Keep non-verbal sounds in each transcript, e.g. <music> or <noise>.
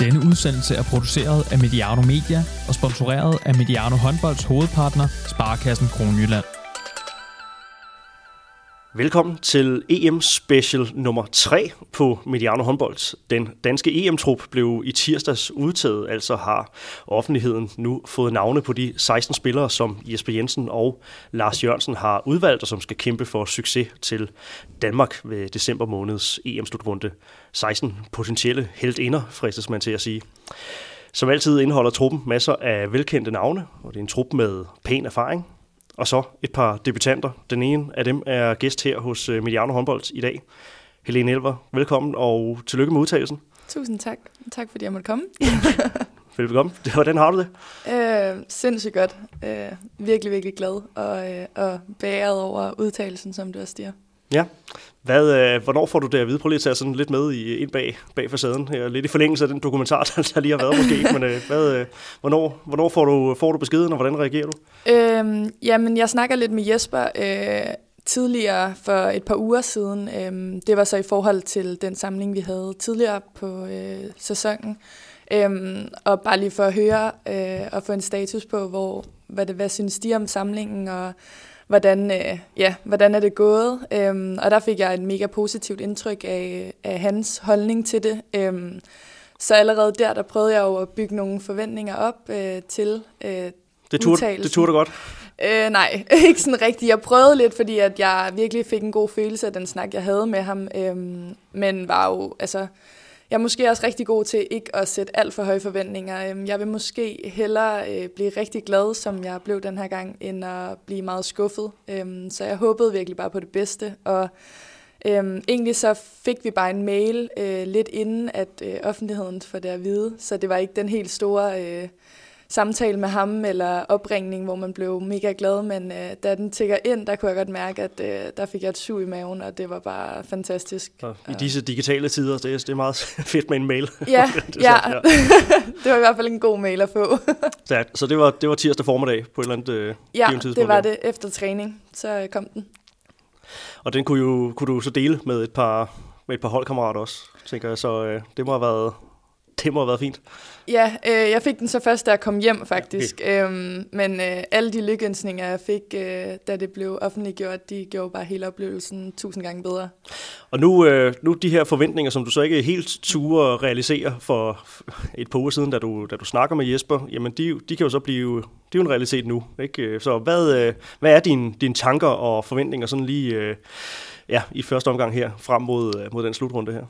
Denne udsendelse er produceret af Mediano Media og sponsoreret af Mediano Håndbolds hovedpartner, Sparkassen Kronjylland. Velkommen til EM Special nummer 3 på Mediano Håndbold. Den danske EM-trup blev i tirsdags udtaget, altså har offentligheden nu fået navne på de 16 spillere, som Jesper Jensen og Lars Jørgensen har udvalgt, og som skal kæmpe for succes til Danmark ved december måneds EM-slutrunde. 16 potentielle heldinder, fristes man til at sige. Som altid indeholder truppen masser af velkendte navne, og det er en trup med pæn erfaring, og så et par debutanter. Den ene af dem er gæst her hos øh, Mediano Håndbold i dag. Helene Elver, velkommen og tillykke med udtalelsen. Tusind tak. Tak fordi jeg måtte komme. <laughs> velkommen. <laughs> Hvordan har du det? Øh, sindssygt godt. Øh, virkelig, virkelig glad og, øh, og beæret over udtalelsen, som du også siger. Ja. Hvad, øh, hvornår får du det at vide? Prøv lige at tage sådan lidt med i, ind bag, bag facaden. Her, lidt i forlængelse af den dokumentar, <laughs> der lige har været måske. Men øh, hvad, øh, hvornår, hvornår får, du, får du beskeden, og hvordan reagerer du? Øhm, jamen, jeg snakker lidt med Jesper øh, tidligere for et par uger siden. Øh, det var så i forhold til den samling, vi havde tidligere på øh, sæsonen. Øhm, og bare lige for at høre øh, og få en status på, hvor, hvad, det, hvad synes de om samlingen, og hvordan, øh, ja, hvordan er det gået. Øhm, og der fik jeg et mega positivt indtryk af, af hans holdning til det. Øhm, så allerede der, der prøvede jeg jo at bygge nogle forventninger op øh, til øh, det turde, det turde godt? Øh, nej, <laughs> ikke sådan rigtigt. Jeg prøvede lidt, fordi at jeg virkelig fik en god følelse af den snak, jeg havde med ham. Øhm, men var jo, altså, jeg er måske også rigtig god til ikke at sætte alt for høje forventninger. Øhm, jeg vil måske hellere øh, blive rigtig glad, som jeg blev den her gang, end at blive meget skuffet. Øhm, så jeg håbede virkelig bare på det bedste. Og øhm, egentlig så fik vi bare en mail øh, lidt inden, at øh, offentligheden får det at vide. Så det var ikke den helt store... Øh, samtale med ham eller opringning, hvor man blev mega glad, men øh, da den tigger ind, der kunne jeg godt mærke, at øh, der fik jeg et sug i maven, og det var bare fantastisk. Så I disse digitale tider, det er, det er meget <laughs> fedt med en mail. Ja, <laughs> det, ja. ja. <laughs> det var i hvert fald en god mail at få. ja, så det var, det var tirsdag formiddag på et eller andet øh, Ja, tidspunkt, det var det efter træning, så kom den. Og den kunne, jo, kunne du så dele med et par, med et par holdkammerater også, tænker jeg, så øh, det må have været det må have været fint. Ja, øh, jeg fik den så først, da jeg kom hjem faktisk. Okay. Øhm, men øh, alle de lykkeønsninger, jeg fik, øh, da det blev offentliggjort, de gjorde bare hele oplevelsen tusind gange bedre. Og nu, øh, nu de her forventninger, som du så ikke helt ture realisere for et par uger siden, da du, da du snakker med Jesper, jamen de, de kan jo så blive det er jo en realitet nu. Ikke? Så hvad, øh, hvad er dine, dine tanker og forventninger sådan lige øh, ja, i første omgang her frem mod, mod den slutrunde her?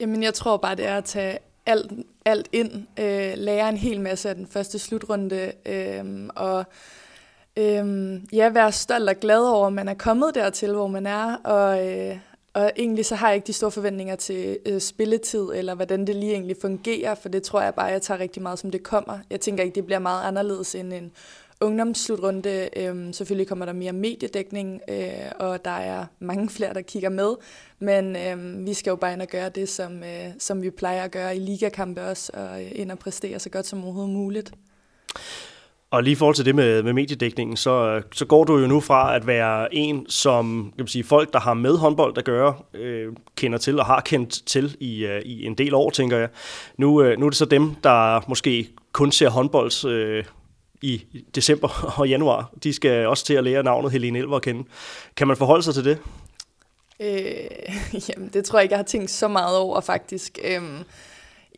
Jamen jeg tror bare, det er at tage alt, alt ind, øh, lære en hel masse af den første slutrunde, øh, og øh, ja, være stolt og glad over, at man er kommet dertil, hvor man er, og, øh, og egentlig så har jeg ikke de store forventninger til øh, spilletid, eller hvordan det lige egentlig fungerer, for det tror jeg bare, jeg tager rigtig meget, som det kommer. Jeg tænker ikke, det bliver meget anderledes end en ungdomsslutrunde. Øh, selvfølgelig kommer der mere mediedækning, øh, og der er mange flere, der kigger med. Men øh, vi skal jo bare ind og gøre det, som, øh, som vi plejer at gøre i ligakampe også, og øh, ind og præstere så godt som overhovedet muligt. Og lige i forhold til det med, med mediedækningen, så, så går du jo nu fra at være en, som kan man sige, folk, der har med håndbold at gøre, øh, kender til og har kendt til i, øh, i en del år, tænker jeg. Nu, øh, nu er det så dem, der måske kun ser håndbolds øh, i december <laughs> og januar. De skal også til at lære navnet Helene Elver at kende. Kan man forholde sig til det? Øh, <laughs> jamen, det tror jeg ikke, jeg har tænkt så meget over, faktisk. Øhm,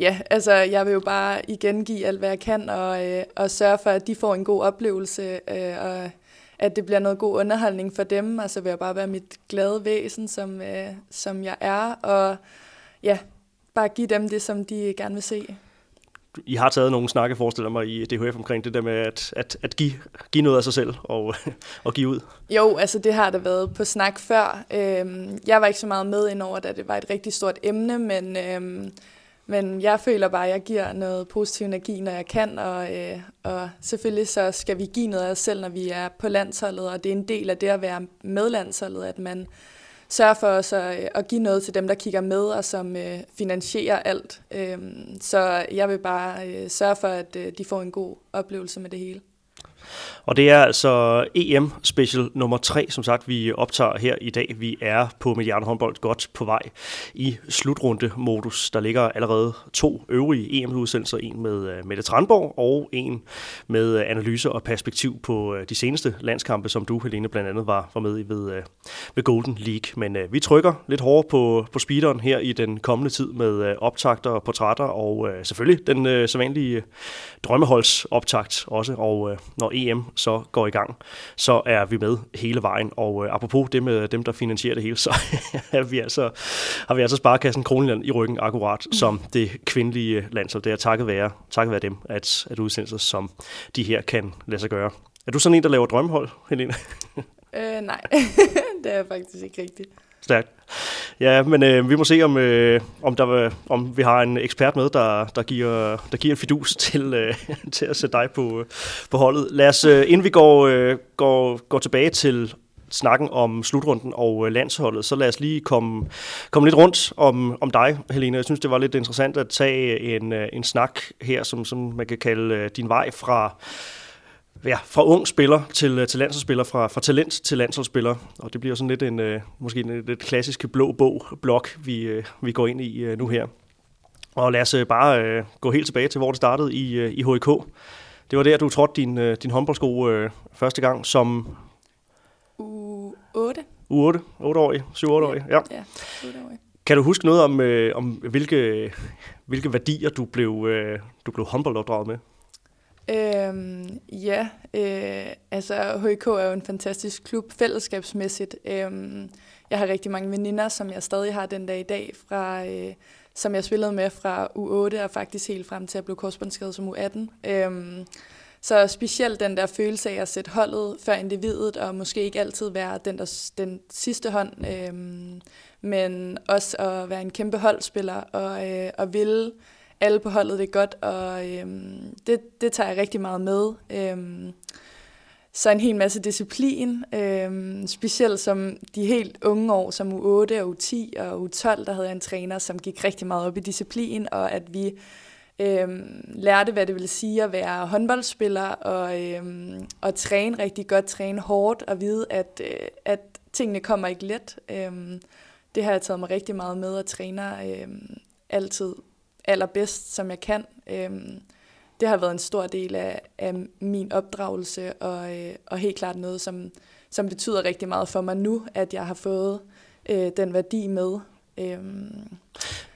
ja, altså, jeg vil jo bare igen give alt, hvad jeg kan, og, øh, og sørge for, at de får en god oplevelse, øh, og at det bliver noget god underholdning for dem, og så vil jeg bare være mit glade væsen, som, øh, som jeg er, og ja, bare give dem det, som de gerne vil se. I har taget nogle snakke, forestiller mig, i DHF omkring det der med at, at, at give, give noget af sig selv og, <laughs> og give ud. Jo, altså det har der været på snak før. Øhm, jeg var ikke så meget med indover, da det var et rigtig stort emne, men, øhm, men jeg føler bare, at jeg giver noget positiv energi, når jeg kan, og, øh, og selvfølgelig så skal vi give noget af os selv, når vi er på landsholdet, og det er en del af det at være med landsholdet, at man sørge for også at, øh, at give noget til dem, der kigger med og som øh, finansierer alt. Øh, så jeg vil bare øh, sørge for, at øh, de får en god oplevelse med det hele. Og det er altså EM Special nummer 3, som sagt, vi optager her i dag. Vi er på Mediano håndbold godt på vej i slutrunde-modus. Der ligger allerede to øvrige EM-udsendelser, en med øh, Mette Tranborg og en med øh, analyse og perspektiv på øh, de seneste landskampe, som du, Helene, blandt andet var, var med i ved, ved Golden League. Men vi trykker lidt hårdere på, på speederen her i den kommende tid med optagter og portrætter, og selvfølgelig den sædvanlige drømmeholdsoptagt også. Og når EM så går i gang, så er vi med hele vejen. Og øh, apropos det med dem, der finansierer det hele, så <laughs> er vi altså, har vi altså Sparkassen Kronland i ryggen akkurat mm. som det kvindelige land. Så det er takket være, takket være dem, at, at udsendelser som de her kan lade sig gøre. Er du sådan en, der laver drømmehold, Helene? øh, nej, <laughs> <laughs> det er faktisk ikke rigtigt. Stærkt. Ja, men øh, vi må se, om, øh, om, der, øh, om vi har en ekspert med, der, der, giver, der giver en fidus <laughs> til, øh, til at sætte dig på, øh, på holdet. Lad os, øh, inden vi går, øh, går, går tilbage til snakken om slutrunden og øh, landsholdet, så lad os lige komme, komme lidt rundt om, om dig, Helene. Jeg synes, det var lidt interessant at tage en, en snak her, som, som man kan kalde din vej fra ja, fra ung spiller til, øh, til landsholdsspiller, fra, fra talent til landsholdsspiller. Og det bliver sådan lidt en, øh, måske en lidt klassiske blå bog, blok, vi, øh, vi går ind i nu her. Og lad os bare gå helt tilbage til, hvor det startede i, i HIK. Det var der, du trådte din, din håndboldsko første gang som... U 8. U 8, 8-årig, 7-8-årig, ja. ja 8-årig. Kan du huske noget om, øh, om hvilke, hvilke værdier du blev, øh, du blev håndboldopdraget med? Øhm, ja, øh, altså HK er jo en fantastisk klub fællesskabsmæssigt. Øhm, jeg har rigtig mange veninder, som jeg stadig har den dag i dag, fra, øh, som jeg spillede med fra U8 og faktisk helt frem til at blive korsbåndsskadet som U18. Øhm, så specielt den der følelse af at sætte holdet før individet, og måske ikke altid være den, der, den sidste hånd, øhm, men også at være en kæmpe holdspiller og, øh, og ville alle på holdet det er godt, og øhm, det, det tager jeg rigtig meget med. Øhm, så en hel masse disciplin, øhm, specielt som de helt unge år, som U8 og U10 og U12, der havde jeg en træner, som gik rigtig meget op i disciplin, og at vi øhm, lærte, hvad det ville sige at være håndboldspiller, og, øhm, og træne rigtig godt, træne hårdt, og vide, at, øh, at tingene kommer ikke let. Øhm, det har jeg taget mig rigtig meget med, at træner øhm, altid allerbedst, som jeg kan. Øhm, det har været en stor del af, af min opdragelse, og, øh, og helt klart noget, som, som betyder rigtig meget for mig nu, at jeg har fået øh, den værdi med. Øhm.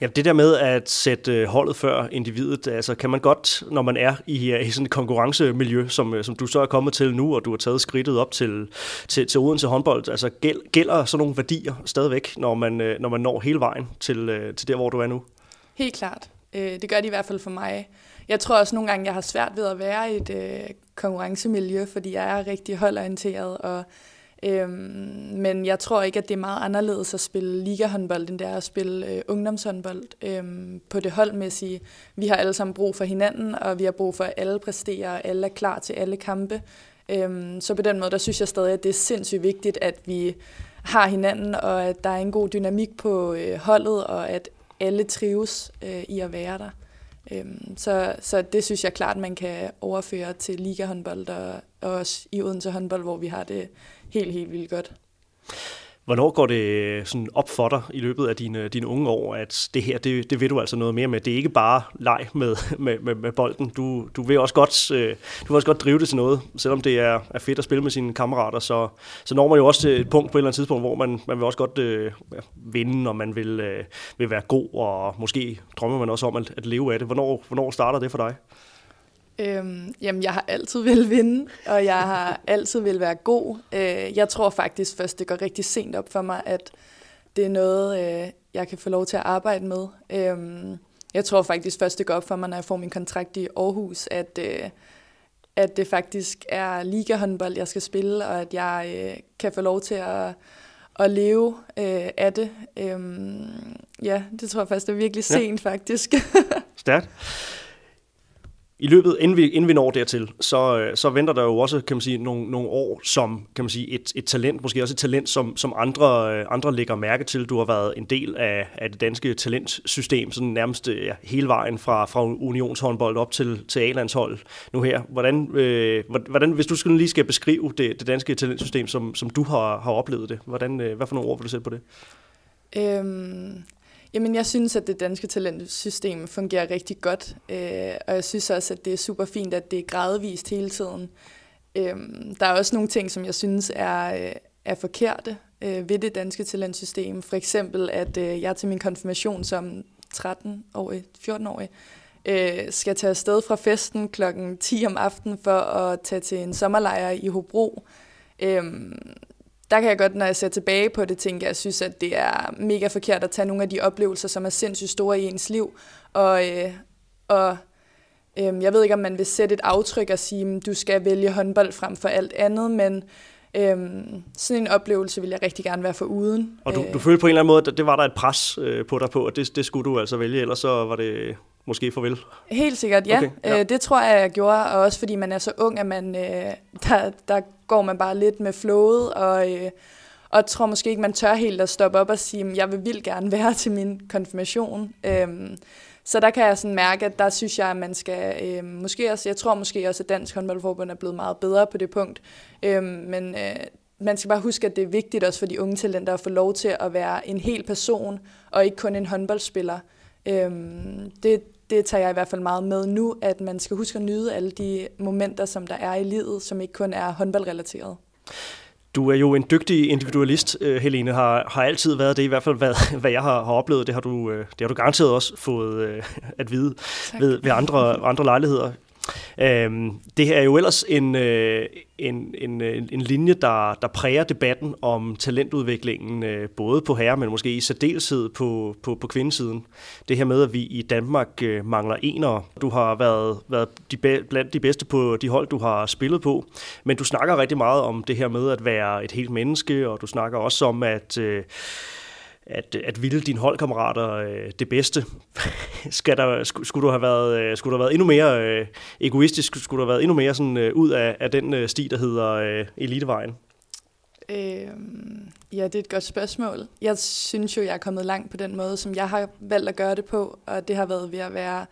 Ja, det der med at sætte øh, holdet før individet, altså kan man godt, når man er i, i sådan et konkurrencemiljø, som, som du så er kommet til nu, og du har taget skridtet op til, til, til Odense håndbold, altså gælder sådan nogle værdier stadigvæk, når man, når man når hele vejen til, til der, hvor du er nu? Helt klart. Øh, det gør de i hvert fald for mig. Jeg tror også nogle gange, jeg har svært ved at være i et øh, konkurrencemiljø, fordi jeg er rigtig holdorienteret. Og, øh, men jeg tror ikke, at det er meget anderledes at spille ligahåndbold, end det er at spille øh, ungdomshåndbold øh, på det holdmæssige. Vi har alle sammen brug for hinanden, og vi har brug for, at alle præsterer, og alle er klar til alle kampe. Øh, så på den måde, der synes jeg stadig, at det er sindssygt vigtigt, at vi har hinanden, og at der er en god dynamik på øh, holdet, og at alle trives øh, i at være der. Øhm, så, så det synes jeg klart, man kan overføre til ligahåndbold og, og også i Odense håndbold, hvor vi har det helt, helt vildt godt. Hvornår går det øh, sådan op for dig i løbet af dine, dine unge år, at det her, det, det vil du altså noget mere med? Det er ikke bare leg med, <laughs> med, med, med bolden. Du, du, vil også godt, øh, du vil også godt drive det til noget, selvom det er, er fedt at spille med sine kammerater. Så, så når man jo også til et punkt på et eller andet tidspunkt, hvor man, man vil også godt øh, vinde, og man vil, øh, vil være god, og måske drømmer man også om at, at leve af det. Hvornår, hvornår starter det for dig? Øhm, jamen, jeg har altid vil vinde, og jeg har altid vil være god. Øh, jeg tror faktisk først, det går rigtig sent op for mig, at det er noget, øh, jeg kan få lov til at arbejde med. Øhm, jeg tror faktisk først, det går op for mig, når jeg får min kontrakt i Aarhus, at, øh, at det faktisk er ligahåndbold, jeg skal spille, og at jeg øh, kan få lov til at, at leve øh, af det. Øhm, ja, det tror jeg faktisk er virkelig sent, ja. faktisk. <laughs> Stærkt i løbet, inden vi, inden vi når dertil, så, øh, så venter der jo også, kan man sige, nogle, nogle år som, kan man sige, et, et talent, måske også et talent, som, som andre, øh, andre lægger mærke til. Du har været en del af, af det danske talentsystem, sådan nærmest øh, ja, hele vejen fra, fra unionshåndbold op til, til A-landshold nu her. Hvordan, øh, hvordan, hvis du skulle lige skal beskrive det, det danske talentsystem, som, som du har, har oplevet det, hvordan, øh, hvad for nogle ord vil du sætte på det? Øhm, Jamen, jeg synes, at det danske talentsystem fungerer rigtig godt, øh, og jeg synes også, at det er super fint, at det er gradvist hele tiden. Øh, der er også nogle ting, som jeg synes er, øh, er forkerte øh, ved det danske talentsystem. For eksempel, at øh, jeg til min konfirmation som 13-årig, 14-årig, øh, skal tage afsted fra festen klokken 10 om aftenen for at tage til en sommerlejr i Hobro. Øh, der kan jeg godt, når jeg ser tilbage på det, tænke, at jeg synes, at det er mega forkert at tage nogle af de oplevelser, som er sindssygt store i ens liv. Og, øh, og øh, jeg ved ikke, om man vil sætte et aftryk og sige, at du skal vælge håndbold frem for alt andet, men øh, sådan en oplevelse vil jeg rigtig gerne være for uden. Og du, du følte på en eller anden måde, at det var der et pres øh, på dig på, og det, det skulle du altså vælge, ellers så var det måske farvel? Helt sikkert, ja. Okay, ja. Øh, det tror jeg, jeg gjorde, og også fordi man er så ung, at man, øh, der, der går man bare lidt med flowet, og, øh, og tror måske ikke, man tør helt at stoppe op og sige, jeg vil vildt gerne <laughs> være til min konfirmation. Øhm, så der kan jeg sådan mærke, at der synes jeg, at man skal, øh, måske også, jeg tror måske også, at Dansk Håndboldforbund er blevet meget bedre på det punkt, øh, men øh, man skal bare huske, at det er vigtigt også for de unge talenter at få lov til at være en hel person, og ikke kun en håndboldspiller. Øh, det, det tager jeg i hvert fald meget med nu, at man skal huske at nyde alle de momenter, som der er i livet, som ikke kun er håndboldrelateret. Du er jo en dygtig individualist, øh, Helene, har, har altid været det, i hvert fald hvad, hvad jeg har, har oplevet. Det har, du, øh, det har du garanteret også fået øh, at vide ved, ved andre, andre lejligheder. Øhm, det her er jo ellers en, øh, en, en, øh, en linje, der, der præger debatten om talentudviklingen, øh, både på herre, men måske i særdeleshed på, på, på kvindesiden. Det her med, at vi i Danmark øh, mangler enere. Du har været, været de, blandt de bedste på de hold, du har spillet på, men du snakker rigtig meget om det her med at være et helt menneske, og du snakker også om, at øh, at, at ville dine holdkammerater øh, det bedste. <laughs> Skal der, skulle, du have været, øh, skulle du have været endnu mere øh, egoistisk? Skulle du have været endnu mere sådan, øh, ud af, af den øh, sti, der hedder øh, Elitevejen? Øhm, ja, det er et godt spørgsmål. Jeg synes jo, jeg er kommet langt på den måde, som jeg har valgt at gøre det på, og det har været ved at være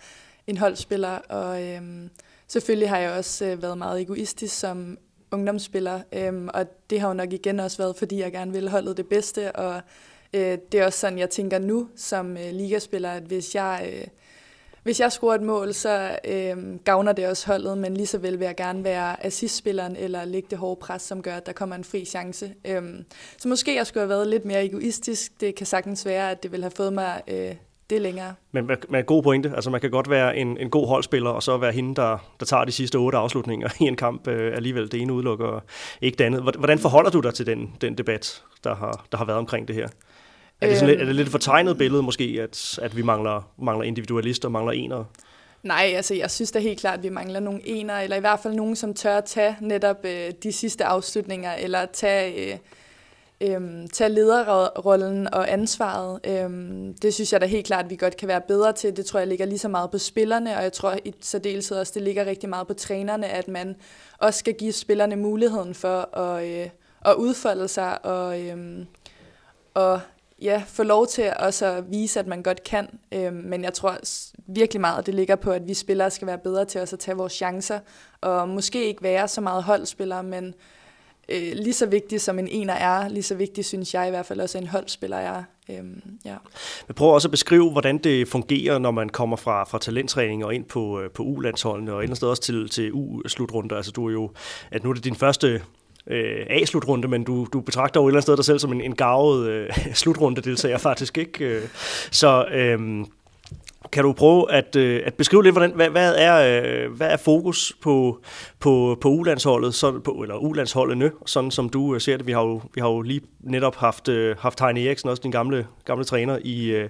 en holdspiller, og øhm, selvfølgelig har jeg også øh, været meget egoistisk som ungdomsspiller, øhm, og det har jo nok igen også været, fordi jeg gerne ville holdet det bedste, og Øh, det er også sådan, jeg tænker nu som øh, ligaspiller, at hvis jeg, øh, hvis jeg scorer et mål, så øh, gavner det også holdet, men lige så vel vil jeg gerne være assistspilleren eller lægge det hårde pres, som gør, at der kommer en fri chance. Øh, så måske jeg skulle have været lidt mere egoistisk. Det kan sagtens være, at det ville have fået mig øh, det længere. Men med, med god pointe. Altså man kan godt være en, en god holdspiller, og så være hende, der, der tager de sidste otte afslutninger i en kamp øh, alligevel. Det ene udelukker ikke det andet. Hvordan forholder du dig til den, den debat, der har, der har været omkring det her? Er det, sådan lidt, er det lidt fortegnet billede måske, at, at vi mangler, mangler individualister, mangler enere? Nej, altså jeg synes da helt klart, at vi mangler nogle ener, eller i hvert fald nogen, som tør at tage netop øh, de sidste afslutninger, eller tage, øh, øh, tage lederrollen og ansvaret. Øh, det synes jeg da helt klart, at vi godt kan være bedre til. Det tror jeg ligger lige så meget på spillerne, og jeg tror i særdeleshed også, det ligger rigtig meget på trænerne, at man også skal give spillerne muligheden for at, øh, at udfolde sig og, øh, og ja, få lov til også at vise, at man godt kan. Øh, men jeg tror virkelig meget, at det ligger på, at vi spillere skal være bedre til også at tage vores chancer, og måske ikke være så meget holdspillere, men øh, lige så vigtig som en ener er, lige så vigtig synes jeg i hvert fald også, en holdspiller er. Øhm, ja. Men prøv også at beskrive, hvordan det fungerer, når man kommer fra, fra talenttræning og ind på, øh, på U-landsholdene, og ellers også til, til U-slutrunder. Altså du er jo, at nu er det din første øh, A-slutrunde, men du, du betragter jo et eller andet sted dig selv som en, en gavet øh, <laughs> slutrunde-deltager faktisk, ikke? Øh, så øh, kan du prøve at, øh, at beskrive lidt, hvordan, hvad, hvad, er, øh, hvad er fokus på, på, på U-landsholdet, så, på, eller U-landsholdene, sådan som du øh, ser det? Vi har jo, vi har jo lige netop haft, øh, haft Heine Eriksen, også din gamle, gamle træner, i, øh,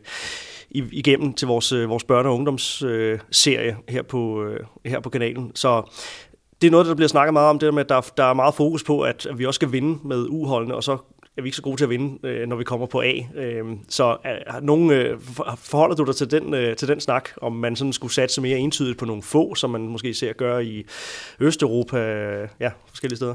igennem til vores, øh, vores børne- og ungdomsserie øh, her, på, øh, her på kanalen. Så det er noget, der bliver snakket meget om, det der med, at der, der er meget fokus på, at, vi også skal vinde med uholdene, og så er vi ikke så gode til at vinde, øh, når vi kommer på A. Øhm, så øh, nogen, øh, forholder du dig til den, til den snak, om man sådan skulle satse mere entydigt på nogle få, som man måske ser gøre i Østeuropa, ja, forskellige steder?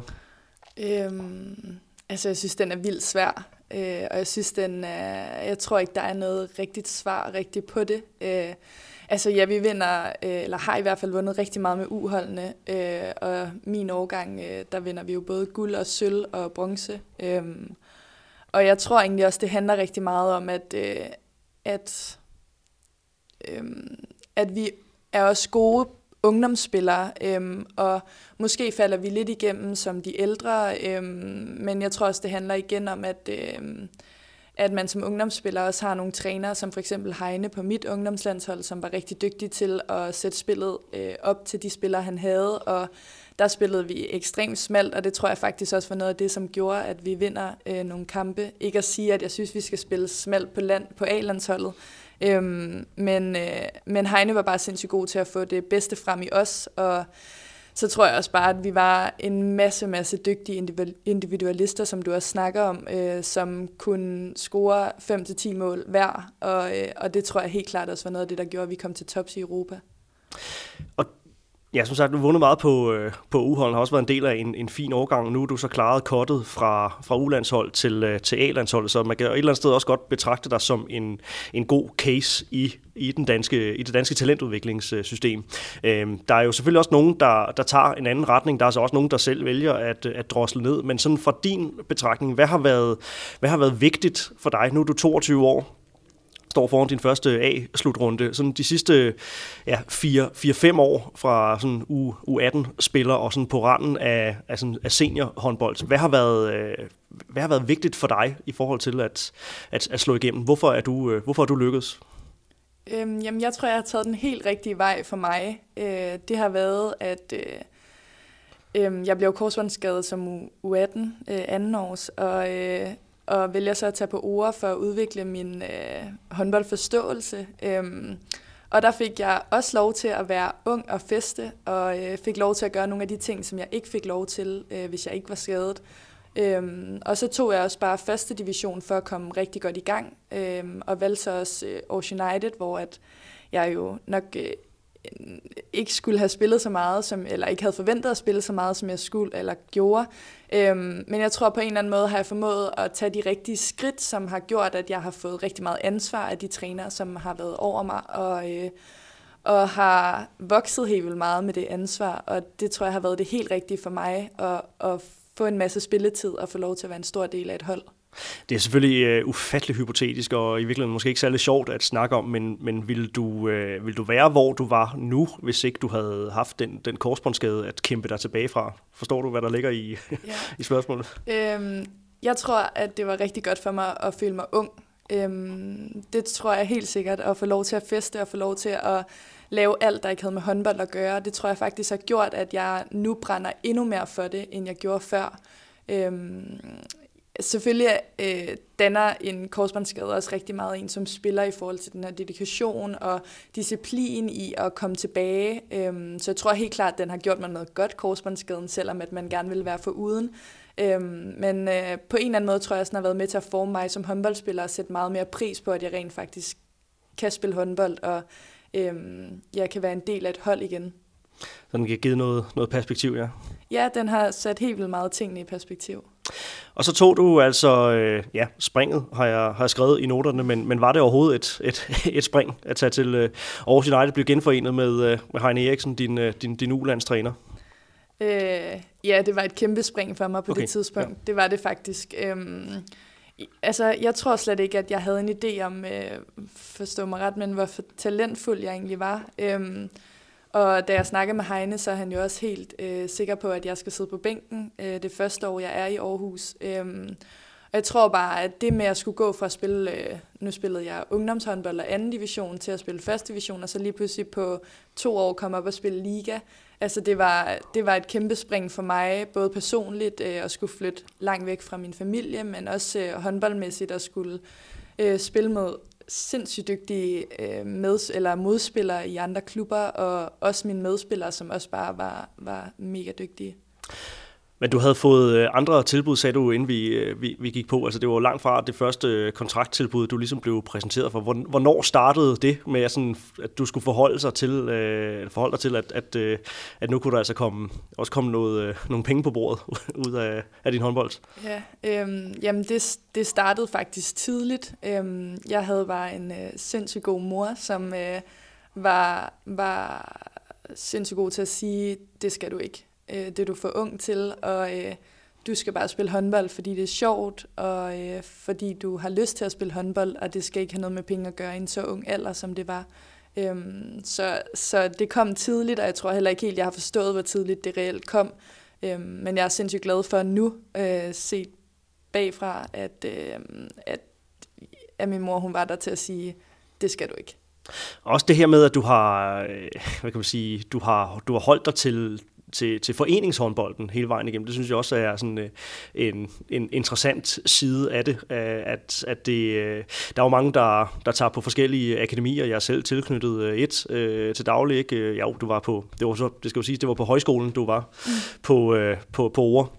Øhm, altså, jeg synes, den er vildt svær. Øh, og jeg synes, den er, jeg tror ikke, der er noget rigtigt svar rigtigt på det. Øh, altså ja, vi vinder, øh, eller har i hvert fald vundet rigtig meget med uholdene, øh, og min årgang, øh, der vinder vi jo både guld og sølv og bronze. Øh, og jeg tror egentlig også, det handler rigtig meget om, at, øh, at, øh, at vi er også gode ungdomsspillere, øhm, og måske falder vi lidt igennem som de ældre, øhm, men jeg tror også, det handler igen om, at, øhm, at man som ungdomsspiller også har nogle trænere, som for eksempel Heine på mit ungdomslandshold, som var rigtig dygtig til at sætte spillet øh, op til de spillere, han havde, og der spillede vi ekstremt smalt, og det tror jeg faktisk også var noget af det, som gjorde, at vi vinder øh, nogle kampe. Ikke at sige, at jeg synes, vi skal spille smalt på, land, på A-landsholdet, Øhm, men, øh, men Heine var bare sindssygt god til at få det bedste frem i os, og så tror jeg også bare, at vi var en masse, masse dygtige individualister, som du også snakker om, øh, som kunne score 5-10 mål hver, og, øh, og det tror jeg helt klart også var noget af det, der gjorde, at vi kom til tops i Europa. Og Ja, som sagt, du har vundet meget på, øh, på uholden, har også været en del af en, en fin årgang. Nu er du så klaret kottet fra, fra U-landshold til, øh, til A-landsholdet, så man kan et eller andet sted også godt betragte dig som en, en god case i, i, den danske, i det danske talentudviklingssystem. Øh, der er jo selvfølgelig også nogen, der, der tager en anden retning. Der er så også nogen, der selv vælger at, at drosle ned. Men sådan fra din betragtning, hvad har været, hvad har været vigtigt for dig? Nu er du 22 år står foran din første A-slutrunde. Sådan de sidste ja, 4-5 år fra sådan U, U18-spiller og sådan på randen af, af, sådan, af seniorhåndbold. Hvad har, været, øh, hvad har været vigtigt for dig i forhold til at, at, at slå igennem? Hvorfor er du, øh, hvorfor er du lykkedes? Øhm, jamen, jeg tror, jeg har taget den helt rigtige vej for mig. Øh, det har været, at øh, øh, jeg blev korsbåndsskadet som U18 øh, anden års, og øh, og vælger så at tage på ord for at udvikle min øh, håndboldforståelse. Øhm, og der fik jeg også lov til at være ung og feste, og øh, fik lov til at gøre nogle af de ting, som jeg ikke fik lov til, øh, hvis jeg ikke var skadet. Øhm, og så tog jeg også bare første division for at komme rigtig godt i gang, øhm, og valgte så også øh, Ocean United, hvor at jeg jo nok øh, ikke skulle have spillet så meget, som, eller ikke havde forventet at spille så meget, som jeg skulle eller gjorde. Øhm, men jeg tror på en eller anden måde har jeg formået at tage de rigtige skridt, som har gjort, at jeg har fået rigtig meget ansvar af de trænere, som har været over mig, og, øh, og har vokset helt vildt meget med det ansvar, og det tror jeg har været det helt rigtige for mig, at, at få en masse spilletid og få lov til at være en stor del af et hold. Det er selvfølgelig uh, ufattelig hypotetisk, og i virkeligheden måske ikke særlig sjovt at snakke om, men, men vil, du, uh, vil du være, hvor du var nu, hvis ikke du havde haft den, den korsbåndsskade at kæmpe dig tilbage fra? Forstår du, hvad der ligger i, ja. <laughs> i spørgsmålet? Øhm, jeg tror, at det var rigtig godt for mig at føle mig ung. Øhm, det tror jeg helt sikkert, at få lov til at feste og få lov til at lave alt, der ikke havde med håndbold at gøre. Det tror jeg faktisk har gjort, at jeg nu brænder endnu mere for det, end jeg gjorde før. Øhm, selvfølgelig øh, danner en korsbåndsskade også rigtig meget en som spiller i forhold til den her dedikation og disciplin i at komme tilbage. Øhm, så jeg tror helt klart, at den har gjort mig noget godt, korsbåndsskaden, selvom at man gerne vil være for uden. Øhm, men øh, på en eller anden måde tror jeg også, den har været med til at forme mig som håndboldspiller og sætte meget mere pris på, at jeg rent faktisk kan spille håndbold og øhm, jeg kan være en del af et hold igen. Så den kan give noget, noget perspektiv, ja? Ja, den har sat helt vildt meget tingene i perspektiv. Og så tog du altså, øh, ja, springet har jeg, har jeg skrevet i noterne, men, men var det overhovedet et, et, <laughs> et spring at tage til øh, Aarhus United, blive genforenet med, øh, med Heine Eriksen, din, øh, din, din U-landstræner? Øh, ja, det var et kæmpe spring for mig på okay. det tidspunkt. Ja. Det var det faktisk. Øhm, altså, jeg tror slet ikke, at jeg havde en idé om, øh, forstå mig ret, men hvor talentfuld jeg egentlig var. Øhm, og da jeg snakker med Heine, så er han jo også helt øh, sikker på, at jeg skal sidde på bænken øh, det første år, jeg er i Aarhus. Øhm, og jeg tror bare, at det med at skulle gå fra at spille, øh, nu spillede jeg ungdomshåndbold og anden division, til at spille første division, og så lige pludselig på to år komme op og spille liga. Altså det var, det var et kæmpe spring for mig, både personligt øh, at skulle flytte langt væk fra min familie, men også øh, håndboldmæssigt at skulle øh, spille mod sindssygt dygtige øh, med, eller modspillere i andre klubber, og også mine medspillere, som også bare var, var mega dygtige. Men du havde fået øh, andre tilbud, sagde du, inden vi, øh, vi, vi gik på. Altså det var langt fra det første øh, kontrakttilbud, du ligesom blev præsenteret for. Hvornår startede det med, at, sådan, at du skulle forholde, sig til, øh, forholde dig til, at, at, at nu kunne der altså komme, også komme noget, nogle penge på bordet <laughs> ud af, af din håndbold? Ja, øhm, jamen det, det startede faktisk tidligt. Øhm, jeg havde bare en øh, sindssygt god mor, som øh, var, var sindssygt god til at sige, det skal du ikke øh, det er du for ung til, og øh, du skal bare spille håndbold, fordi det er sjovt, og øh, fordi du har lyst til at spille håndbold, og det skal ikke have noget med penge at gøre i en så ung alder, som det var. Øhm, så, så det kom tidligt, og jeg tror heller ikke helt, jeg har forstået, hvor tidligt det reelt kom. Øhm, men jeg er sindssygt glad for nu, øh, set bagfra, at, øh, at, at min mor hun var der til at sige, det skal du ikke. Også det her med, at du har, øh, hvad kan man sige, du har, du har holdt dig til, til, til foreningshåndbolden hele vejen igennem. Det synes jeg også er sådan øh, en, en interessant side af det, at, at det, øh, der er jo mange, der, der tager på forskellige akademier. Jeg er selv tilknyttet øh, et øh, til daglig. Ikke? Ja, du var på, det var så, det skal jo sige, det var på højskolen, du var mm. på, øh, på, på ord.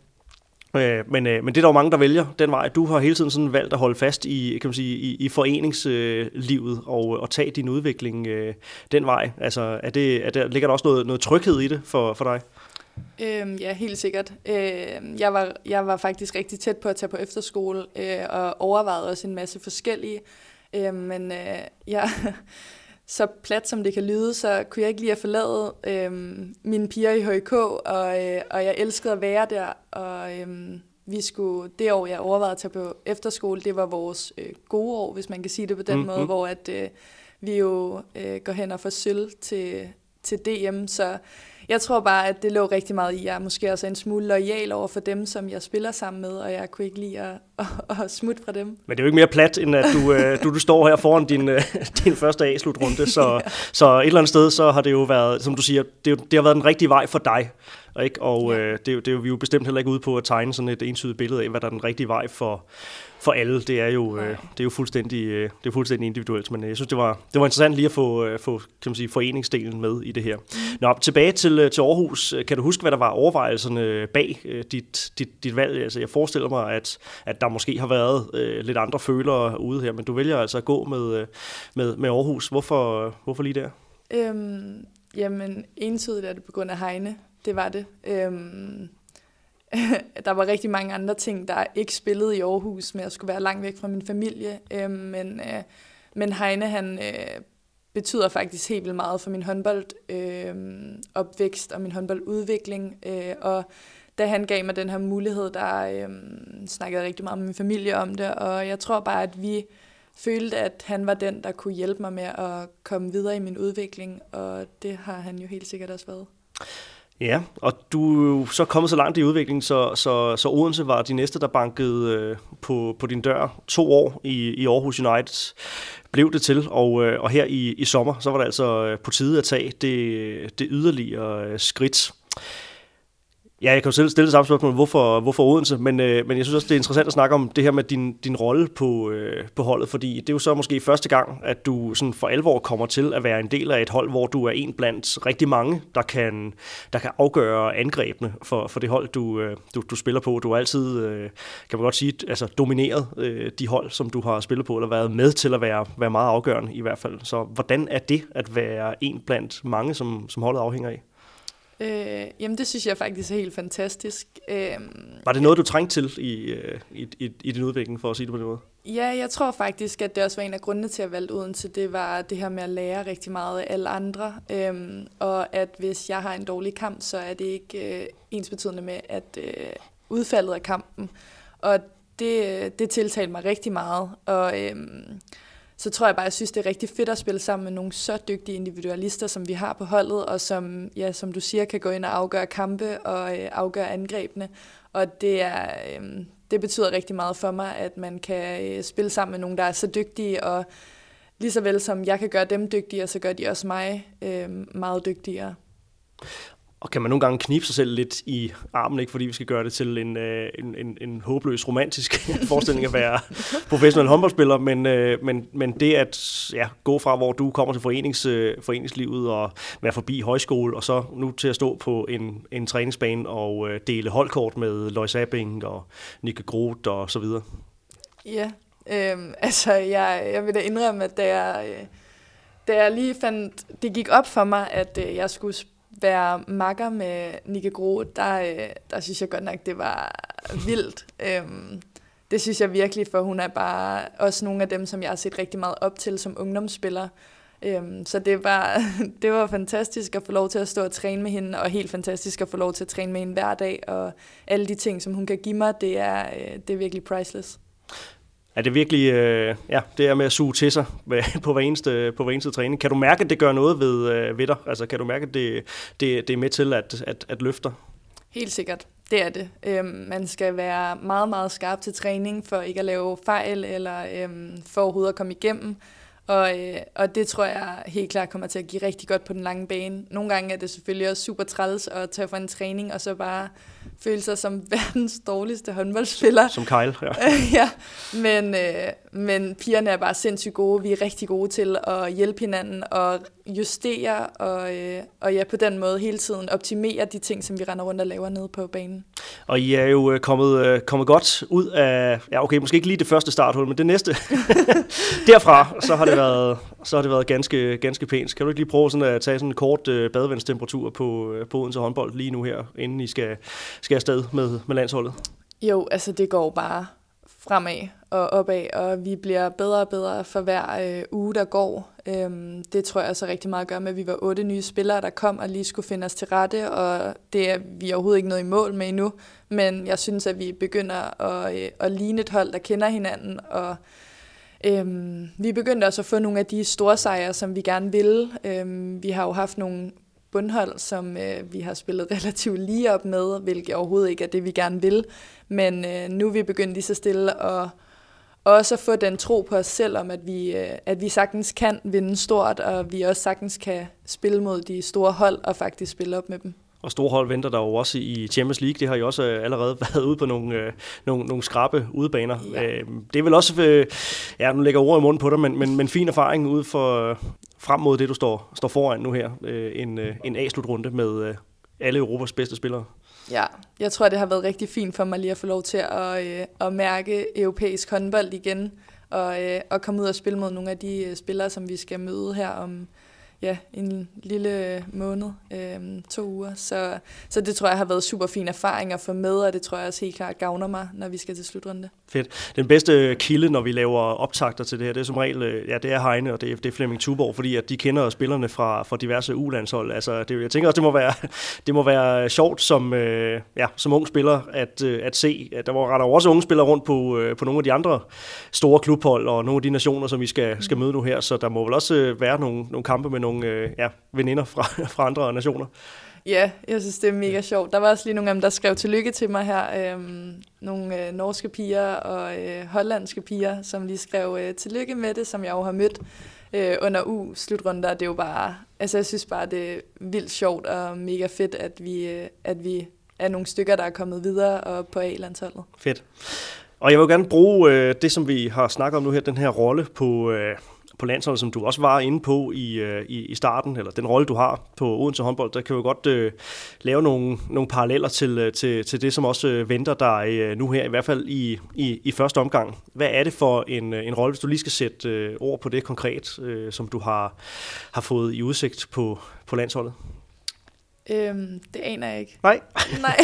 Øh, men, øh, men det er der jo mange, der vælger den vej. Du har hele tiden sådan valgt at holde fast i, kan man sige, i, i foreningslivet og, og tage din udvikling øh, den vej. Altså, er det, er der, ligger der også noget, noget tryghed i det for, for dig? Øhm, ja, helt sikkert. Øh, jeg, var, jeg var faktisk rigtig tæt på at tage på efterskole øh, og overvejede også en masse forskellige. Øh, men øh, ja, så plat som det kan lyde, så kunne jeg ikke lige at forlade øh, mine piger i HK, og, øh, og jeg elskede at være der. Og øh, vi skulle, det år, jeg overvejede at tage på efterskole, det var vores øh, gode år, hvis man kan sige det på den mm, måde, mm. hvor at, øh, vi jo øh, går hen og får sølv til, til DM. Så jeg tror bare, at det lå rigtig meget i, jeg måske også er en smule lojal over for dem, som jeg spiller sammen med, og jeg kunne ikke lide at, <laughs> at, at smutte fra dem. Men det er jo ikke mere plat, end at du, øh, du, du står her foran din, øh, <laughs> din første A-slutrunde, så, <laughs> ja. så et eller andet sted, så har det jo været, som du siger, det, det har været den rigtige vej for dig. Ikke? Og ja. øh, det, det er jo, vi er jo bestemt heller ikke ude på at tegne sådan et entydigt billede af, hvad der er den rigtige vej for, for alle. Det er jo, øh, det er jo fuldstændig, øh, det er fuldstændig individuelt, men øh, jeg synes, det var, det var interessant lige at få, øh, få kan man sige, foreningsdelen med i det her. Nå, tilbage til, øh, til Aarhus. Kan du huske, hvad der var overvejelserne bag øh, dit, dit, dit valg? Altså, jeg forestiller mig, at, at der måske har været øh, lidt andre følere ude her, men du vælger altså at gå med, øh, med, med Aarhus. Hvorfor, hvorfor lige der? Øhm, jamen, entydigt er det på grund af Heine. Det var det. Øhm, <laughs> der var rigtig mange andre ting, der ikke spillede i Aarhus, med at skulle være langt væk fra min familie. Øhm, men, øh, men Heine, han øh, betyder faktisk helt vildt meget for min håndboldopvækst øhm, øh, og min håndboldudvikling. Øh, og da han gav mig den her mulighed, der øh, snakkede jeg rigtig meget med min familie om det, og jeg tror bare, at vi følte, at han var den, der kunne hjælpe mig med at komme videre i min udvikling, og det har han jo helt sikkert også været. Ja, og du er jo så kommet så langt i udviklingen, så, så, så Odense var de næste, der bankede øh, på, på din dør to år i, i Aarhus United blev det til, og, øh, og her i, i sommer, så var det altså øh, på tide at tage det, det yderligere øh, skridt. Ja, jeg kan jo selv stille det samme spørgsmål, hvorfor, hvorfor Odense, men, øh, men jeg synes også, det er interessant at snakke om det her med din, din rolle på, øh, på holdet, fordi det er jo så måske første gang, at du sådan for alvor kommer til at være en del af et hold, hvor du er en blandt rigtig mange, der kan, der kan afgøre angrebene for, for det hold, du, øh, du, du spiller på. Du har altid, øh, kan man godt sige, altså domineret øh, de hold, som du har spillet på, eller været med til at være, være meget afgørende i hvert fald. Så hvordan er det at være en blandt mange, som, som holdet afhænger af? Øh, jamen, det synes jeg faktisk er helt fantastisk. Øh, Var det noget, du trængte til i, øh, i, i, i din udvikling, for at sige det på den måde? Ja, jeg tror faktisk, at det også var en af grundene til at valgte Odense. Det var det her med at lære rigtig meget af alle andre. Øhm, og at hvis jeg har en dårlig kamp, så er det ikke øh, ens betydende med, at øh, udfaldet af kampen. Og det, det tiltalte mig rigtig meget. Og øhm, så tror jeg bare, at jeg synes, det er rigtig fedt at spille sammen med nogle så dygtige individualister, som vi har på holdet, og som, ja, som du siger, kan gå ind og afgøre kampe og øh, afgøre angrebene. Og det, er, øh, det betyder rigtig meget for mig, at man kan øh, spille sammen med nogen, der er så dygtige, og lige så vel som jeg kan gøre dem dygtigere, så gør de også mig øh, meget dygtigere. Og kan man nogle gange knibe sig selv lidt i armen, ikke fordi vi skal gøre det til en, øh, en, en, en håbløs romantisk <laughs> forestilling at være professionel håndboldspiller, men, øh, men, men det at ja, gå fra, hvor du kommer til forenings, øh, foreningslivet og være forbi højskole, og så nu til at stå på en, en træningsbane og øh, dele holdkort med Lois Abing og Nikke Groth og så videre. Ja, øh, <laughs> altså jeg, jeg vil da indrømme, at da jeg, øh, da jeg lige fandt, det gik op for mig, at øh, jeg skulle være makker med Nikke Grohe, der, øh, der synes jeg godt nok, det var vildt. <laughs> Øhm, det synes jeg virkelig, for hun er bare også nogle af dem, som jeg har set rigtig meget op til som ungdomsspiller. Øhm, så det var, <laughs> det var fantastisk at få lov til at stå og træne med hende, og helt fantastisk at få lov til at træne med hende hver dag, og alle de ting, som hun kan give mig, det er, øh, det er virkelig priceless. Er det virkelig, øh, ja, det er med at suge til sig <laughs> på hver eneste, på hver eneste træning. Kan du mærke, at det gør noget ved, øh, ved dig? Altså, kan du mærke, at det, det, det er med til at, at, at løfte dig? Helt sikkert. Det er det. Øhm, man skal være meget, meget skarp til træning for ikke at lave fejl eller øhm, for overhovedet at komme igennem. Og, øh, og det tror jeg helt klart kommer til at give rigtig godt på den lange bane. Nogle gange er det selvfølgelig også super træls at tage for en træning og så bare føle sig som <laughs> verdens dårligste håndboldspiller. Som Kyle, ja. <laughs> ja, men, øh, men pigerne er bare sindssygt gode. Vi er rigtig gode til at hjælpe hinanden og justere og, øh, og ja, på den måde hele tiden optimere de ting, som vi render rundt og laver nede på banen. Og I er jo øh, kommet, øh, kommet godt ud af, ja okay, måske ikke lige det første starthul, men det næste. <laughs> Derfra, så har det været, så har det været ganske, ganske pænt. Kan du ikke lige prøve sådan at tage sådan en kort øh, badevandstemperatur på, øh, på Odense håndbold lige nu her, inden I skal, skal afsted med, med landsholdet? Jo, altså det går bare fremad og opad, og vi bliver bedre og bedre for hver øh, uge, der går. Øhm, det tror jeg så rigtig meget gør med, at vi var otte nye spillere, der kom og lige skulle finde os til rette, og det er vi overhovedet ikke noget i mål med endnu, men jeg synes, at vi begynder at, øh, at ligne et hold, der kender hinanden, og øhm, vi begyndte også at få nogle af de store sejre, som vi gerne ville. Øhm, vi har jo haft nogle bundhold, som øh, vi har spillet <laughs> relativt lige op med, hvilket overhovedet ikke er det, vi gerne vil. Men øh, nu er vi begyndt lige så stille at også at få den tro på os selv om, at vi, øh, at vi sagtens kan vinde stort, og vi også sagtens kan spille mod de store hold og faktisk spille op med dem. Og store hold venter der jo også i Champions League. Det har jo også øh, allerede <laughs> været ude på nogle, øh, nogle, nogle skrabe udebaner. Ja. Øh, det er vel også, øh, ja, nu lægger ord i munden på dig, men, men, men fin erfaring ud for, frem mod det, du står, står foran nu her. Øh, en, øh, en A-slutrunde med øh, alle Europas bedste spillere. Ja, jeg tror, det har været rigtig fint for mig lige at få lov til at, øh, at mærke europæisk håndbold igen, og, øh, og komme ud og spille mod nogle af de øh, spillere, som vi skal møde her om, ja, en lille måned, øh, to uger. Så, så det tror jeg har været super fin erfaring at få med, og det tror jeg også helt klart gavner mig, når vi skal til slutrunde. Fedt. Den bedste kilde, når vi laver optagter til det her, det er som regel, øh, ja, det er Heine, og det er, det er Flemming Tuborg, fordi at de kender spillerne fra, fra diverse ulandshold. Altså, det, jeg tænker også, det må være, <laughs> det må være sjovt som, øh, ja, som ung spiller at, øh, at se, at der var der også unge spillere rundt på, øh, på nogle af de andre store klubhold, og nogle af de nationer, som vi skal, skal møde nu her, så der må vel også øh, være nogle, nogle kampe med nogle øh, ja, veninder fra, <laughs> fra andre nationer. Ja, jeg synes, det er mega sjovt. Der var også lige nogle af dem, der skrev tillykke til mig her. Øhm, nogle øh, norske piger og øh, hollandske piger, som lige skrev øh, tillykke med det, som jeg jo har mødt øh, under U-slutrunder. Det er jo bare, altså jeg synes bare, det er vildt sjovt og mega fedt, at vi, øh, at vi er nogle stykker, der er kommet videre og på A-landsholdet. Fedt. Og jeg vil gerne bruge øh, det, som vi har snakket om nu her, den her rolle på, øh, på landsholdet, som du også var inde på i, øh, i, i starten, eller den rolle, du har på Odense håndbold, der kan vi godt øh, lave nogle, nogle paralleller til, øh, til, til det, som også øh, venter dig øh, nu her, i hvert fald i, i, i første omgang. Hvad er det for en, en rolle, hvis du lige skal sætte øh, ord på det konkret, øh, som du har, har fået i udsigt på, på landsholdet? Øhm, det aner jeg ikke. Nej. <laughs> Nej.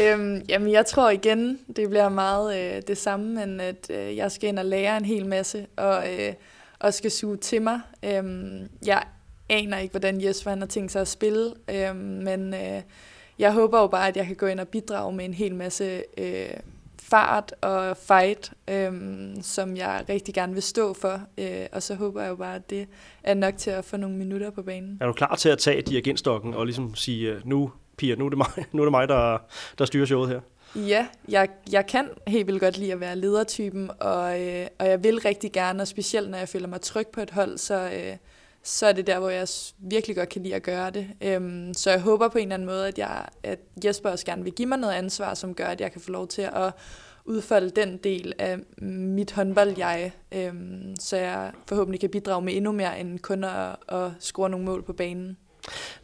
øhm, jamen, jeg tror igen, det bliver meget øh, det samme, men at øh, jeg skal ind og lære en hel masse, og øh, og skal suge til mig. Øhm, jeg aner ikke, hvordan Jesper han har tænkt sig at spille, øhm, men øh, jeg håber jo bare, at jeg kan gå ind og bidrage med en hel masse øh, fart og fight, øhm, som jeg rigtig gerne vil stå for. Øh, og så håber jeg jo bare, at det er nok til at få nogle minutter på banen. Er du klar til at tage dirigentstokken og ligesom sige, øh, nu Pia, nu er det mig, <laughs> nu er det mig der, der styrer showet her? Ja, jeg, jeg kan helt vildt godt lide at være ledertypen, og, øh, og jeg vil rigtig gerne, og specielt når jeg føler mig tryg på et hold, så, øh, så er det der, hvor jeg virkelig godt kan lide at gøre det. Øhm, så jeg håber på en eller anden måde, at, jeg, at Jesper også gerne vil give mig noget ansvar, som gør, at jeg kan få lov til at udfolde den del af mit håndbold-jeg, øhm, så jeg forhåbentlig kan bidrage med endnu mere end kun at, at score nogle mål på banen.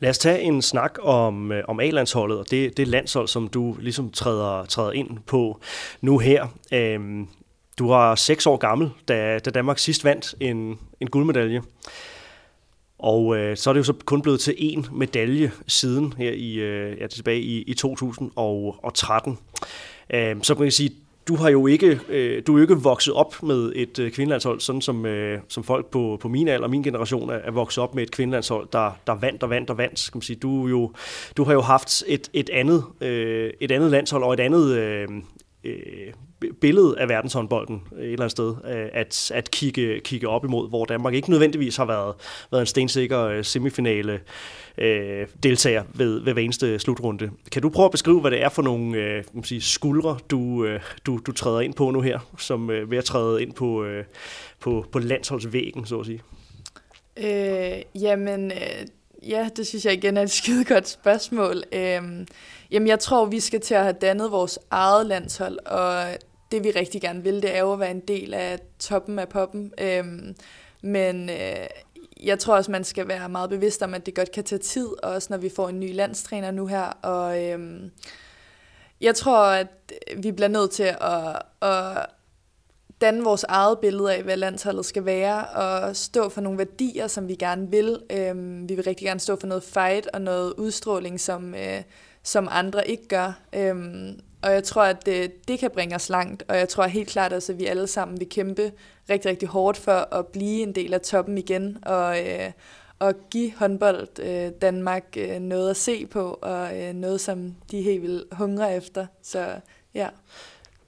Lad os tage en snak om, øh, om A-landsholdet, og det, det landshold, som du ligesom træder, træder ind på nu her. Øhm, du var seks år gammel, da, da Danmark sidst vandt en, en guldmedalje. Og øh, så er det jo så kun blevet til én medalje siden her i, øh, ja, tilbage i, i 2013. Øh, så kan man sige, du har jo ikke, øh, du er jo ikke vokset op med et øh, kvindelandshold, sådan som, øh, som folk på, på min alder, min generation, er, er vokset op med et kvindelandshold, der, der vandt og vandt og vandt. Kan man sige. Du, jo, du har jo haft et, et, andet, øh, et andet landshold og et andet øh, øh, billede af verdenshåndbolden øh, et eller andet sted, øh, at, at kigge, kigge op imod, hvor Danmark ikke nødvendigvis har været, været en stensikker øh, semifinale øh, deltager ved, ved hver eneste slutrunde. Kan du prøve at beskrive, hvad det er for nogle øh, man sige, skuldre, du, øh, du, du træder ind på nu her, som øh, ved at træde ind på, øh, på, på landsholdsvæggen, så at sige? Øh, jamen, øh, ja, det synes jeg igen er et <laughs> skide godt spørgsmål. Øh, jamen, jeg tror, vi skal til at have dannet vores eget landshold, og det vi rigtig gerne vil, det er jo at være en del af toppen af poppen. Øhm, men øh, jeg tror også, man skal være meget bevidst om, at det godt kan tage tid, også når vi får en ny landstræner nu her. Og øhm, jeg tror, at vi bliver nødt til at, at danne vores eget billede af, hvad landsholdet skal være, og stå for nogle værdier, som vi gerne vil. Øhm, vi vil rigtig gerne stå for noget fight og noget udstråling, som, øh, som andre ikke gør. Øhm, og jeg tror, at det, det kan bringe os langt, og jeg tror helt klart også, at vi alle sammen vil kæmpe rigtig, rigtig hårdt for at blive en del af toppen igen, og, øh, og give håndbold øh, Danmark øh, noget at se på, og øh, noget, som de helt vil hungre efter. Så ja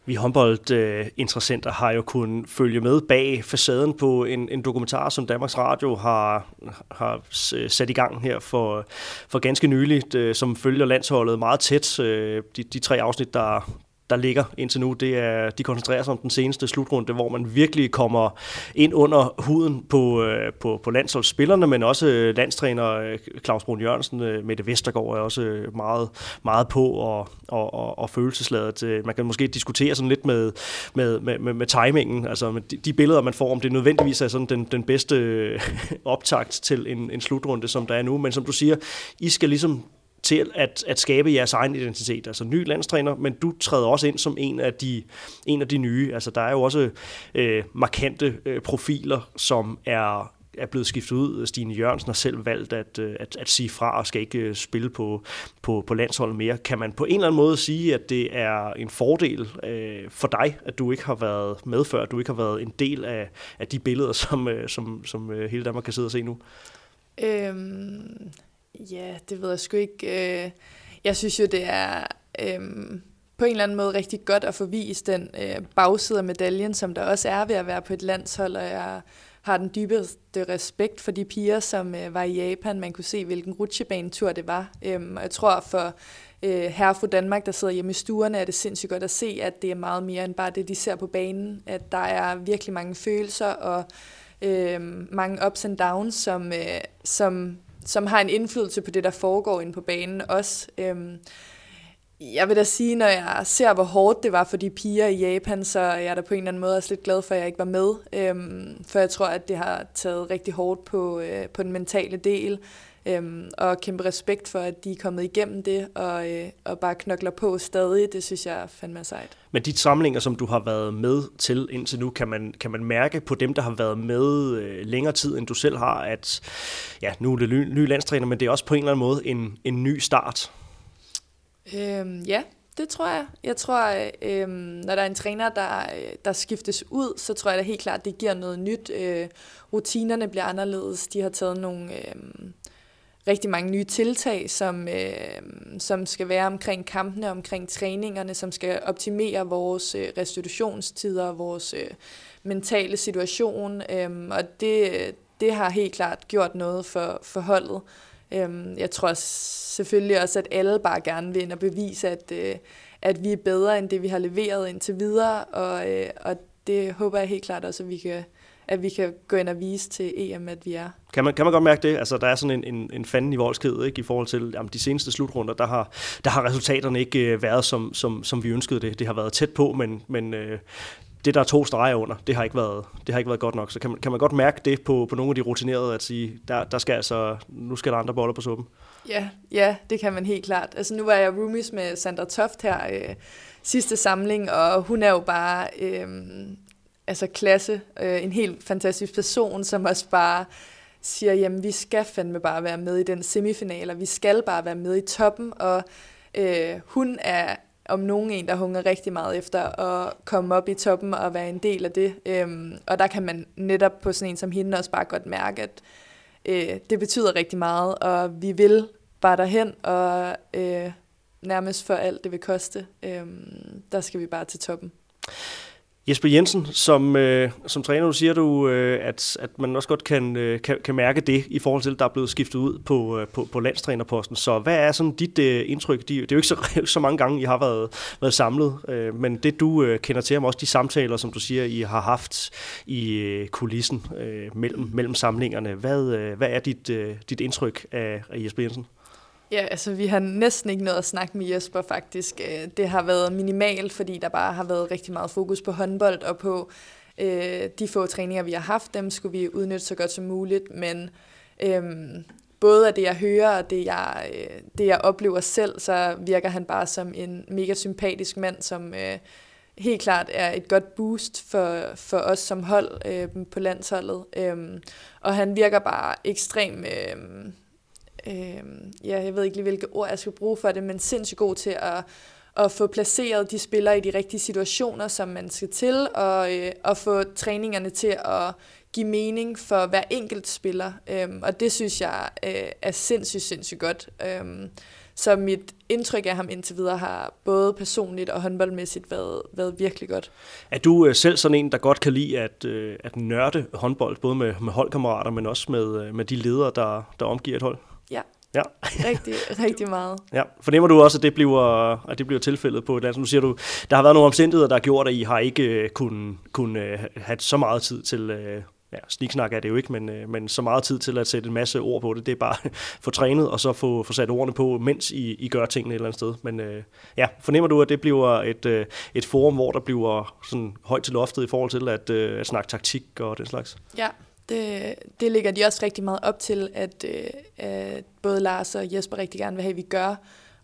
vi håndboldinteressenter har jo kunnet følge med bag facaden på en, en dokumentar, som Danmarks Radio har, har øh, sat i gang her for, for ganske nyligt, øh, som følger landsholdet meget tæt. Øh, de, de tre afsnit, der, der ligger indtil nu, det er, de koncentrerer sig om den seneste slutrunde, hvor man virkelig kommer ind under huden på, øh, på, på landsholdsspillerne, men også øh, landstræner øh, Claus Brun Jørgensen, Mette Vestergaard er også meget, meget på og, og, og, og følelsesladet. Man kan måske diskutere sådan lidt med, med, med, med, med timingen, altså med de, de billeder, man får, om det nødvendigvis er sådan den, den bedste <laughs> optakt til en, en slutrunde, som der er nu, men som du siger, I skal ligesom til at, at skabe jeres egen identitet. Altså ny landstræner, men du træder også ind som en af de, en af de nye. Altså der er jo også øh, markante øh, profiler, som er er blevet skiftet ud. Stine Jørgensen har selv valgt at, øh, at, at sige fra og skal ikke øh, spille på, på, på landsholdet mere. Kan man på en eller anden måde sige, at det er en fordel øh, for dig, at du ikke har været med før, at du ikke har været en del af, af de billeder, som, øh, som, som øh, hele Danmark kan sidde og se nu? Øhm, Ja, det ved jeg sgu ikke. Øh, jeg synes jo, det er øhm, på en eller anden måde rigtig godt at få vist den øh, bagside af medaljen, som der også er ved at være på et landshold, og jeg har den dybeste respekt for de piger, som øh, var i Japan. Man kunne se, hvilken rutsjebanetur det var. Øhm, og jeg tror for øh, herre fra Danmark, der sidder hjemme i stuerne, er det sindssygt godt at se, at det er meget mere end bare det, de ser på banen. At der er virkelig mange følelser og øh, mange ups and downs, som, øh, som som har en indflydelse på det, der foregår inde på banen også. Øhm, jeg vil da sige, når jeg ser, hvor hårdt det var for de piger i Japan, så er jeg da på en eller anden måde også lidt glad for, at jeg ikke var med. Øhm, for jeg tror, at det har taget rigtig hårdt på, øh, på den mentale del. Øhm, og kæmpe respekt for, at de er kommet igennem det, og, øh, og bare knokler på stadig. Det synes jeg er fandme sejt. Men de samlinger, som du har været med til indtil nu, kan man, kan man mærke på dem, der har været med øh, længere tid, end du selv har, at ja, nu er det ny, ny landstræner, men det er også på en eller anden måde en, en ny start? Øhm, ja, det tror jeg. Jeg tror, øh, når der er en træner, der, der skiftes ud, så tror jeg da helt klart, det giver noget nyt. Øh, rutinerne bliver anderledes. De har taget nogle... Øh, rigtig mange nye tiltag, som, øh, som skal være omkring kampene, omkring træningerne, som skal optimere vores øh, restitutionstider, vores øh, mentale situation, øh, og det, det har helt klart gjort noget for, for holdet. Øh, jeg tror selvfølgelig også, at alle bare gerne vil ind og bevise, at, øh, at vi er bedre end det, vi har leveret indtil videre, og, øh, og det håber jeg helt klart også, at vi kan, at vi kan gå ind og vise til EM, at vi er. Kan man, kan man godt mærke det? Altså, der er sådan en, en, en fanden i voldsked, ikke? I forhold til jamen, de seneste slutrunder, der har, der har resultaterne ikke øh, været, som, som, som vi ønskede det. Det har været tæt på, men, men øh, det, der er to streger under, det har ikke været, det har ikke været godt nok. Så kan man, kan man godt mærke det på, på nogle af de rutinerede, at sige, der, der skal altså, nu skal der andre boller på suppen? Ja, ja, det kan man helt klart. Altså nu var jeg roomies med Sandra Toft her øh, sidste samling, og hun er jo bare øh, altså klasse, øh, en helt fantastisk person, som også bare siger, jamen vi skal fandme bare være med i den semifinal, og vi skal bare være med i toppen, og øh, hun er om nogen en, der hunger rigtig meget efter at komme op i toppen og være en del af det. Øhm, og der kan man netop på sådan en som hende også bare godt mærke, at øh, det betyder rigtig meget, og vi vil bare derhen, og øh, nærmest for alt det vil koste, øh, der skal vi bare til toppen. Jesper Jensen, som, øh, som træner, du siger du, øh, at, at man også godt kan, øh, kan, kan mærke det i forhold til, at der er blevet skiftet ud på, øh, på, på landstrænerposten. Så hvad er sådan dit øh, indtryk? De, det er jo ikke så, <laughs> så mange gange, I har været, været samlet, øh, men det du øh, kender til om også de samtaler, som du siger, I har haft i øh, kulissen øh, mellem, mellem samlingerne. Hvad, øh, hvad er dit, øh, dit indtryk af, af Jesper Jensen? Ja, altså vi har næsten ikke noget at snakke med Jesper faktisk. Øh, det har været minimalt, fordi der bare har været rigtig meget fokus på håndbold og på øh, de få træninger, vi har haft. Dem skulle vi udnytte så godt som muligt, men øh, både af det, jeg hører og det jeg, øh, det, jeg oplever selv, så virker han bare som en mega sympatisk mand, som øh, helt klart er et godt boost for, for os som hold øh, på landsholdet. Øh, og han virker bare ekstremt... Øh, øh, ja, jeg ved ikke lige, hvilke ord jeg skal bruge for det, men sindssygt god til at, at få placeret de spillere i de rigtige situationer, som man skal til, og øh, at få træningerne til at give mening for hver enkelt spiller. Øhm, og det synes jeg øh, er sindssygt, sindssygt godt. Øhm, så mit indtryk af ham indtil videre har både personligt og håndboldmæssigt været, været virkelig godt. Er du øh, selv sådan en, der godt kan lide at, øh, at nørde håndbold, både med, med holdkammerater, men også med, øh, med de ledere, der, der omgiver et hold? Ja, Ja. rigtig, rigtig meget. <laughs> Ja, fornemmer du også, at det bliver, at det bliver tilfældet på et land? Nu siger du, der har været nogle omstændigheder, der har gjort, at I har ikke uh, kunnet kun, uh, have så meget tid til, uh, ja, sniksnak er det jo ikke, men, uh, men så meget tid til at sætte en masse ord på det. Det er bare <laughs> få trænet, og så få, få sat ordene på, mens I, I gør tingene et eller andet sted. Men uh, ja, fornemmer du, at det bliver et, uh, et forum, hvor der bliver sådan højt til loftet i forhold til at, uh, at snakke taktik og den slags? Ja, det, det ligger de også rigtig meget op til, at, øh, at både Lars og Jesper rigtig gerne vil have, at vi gør.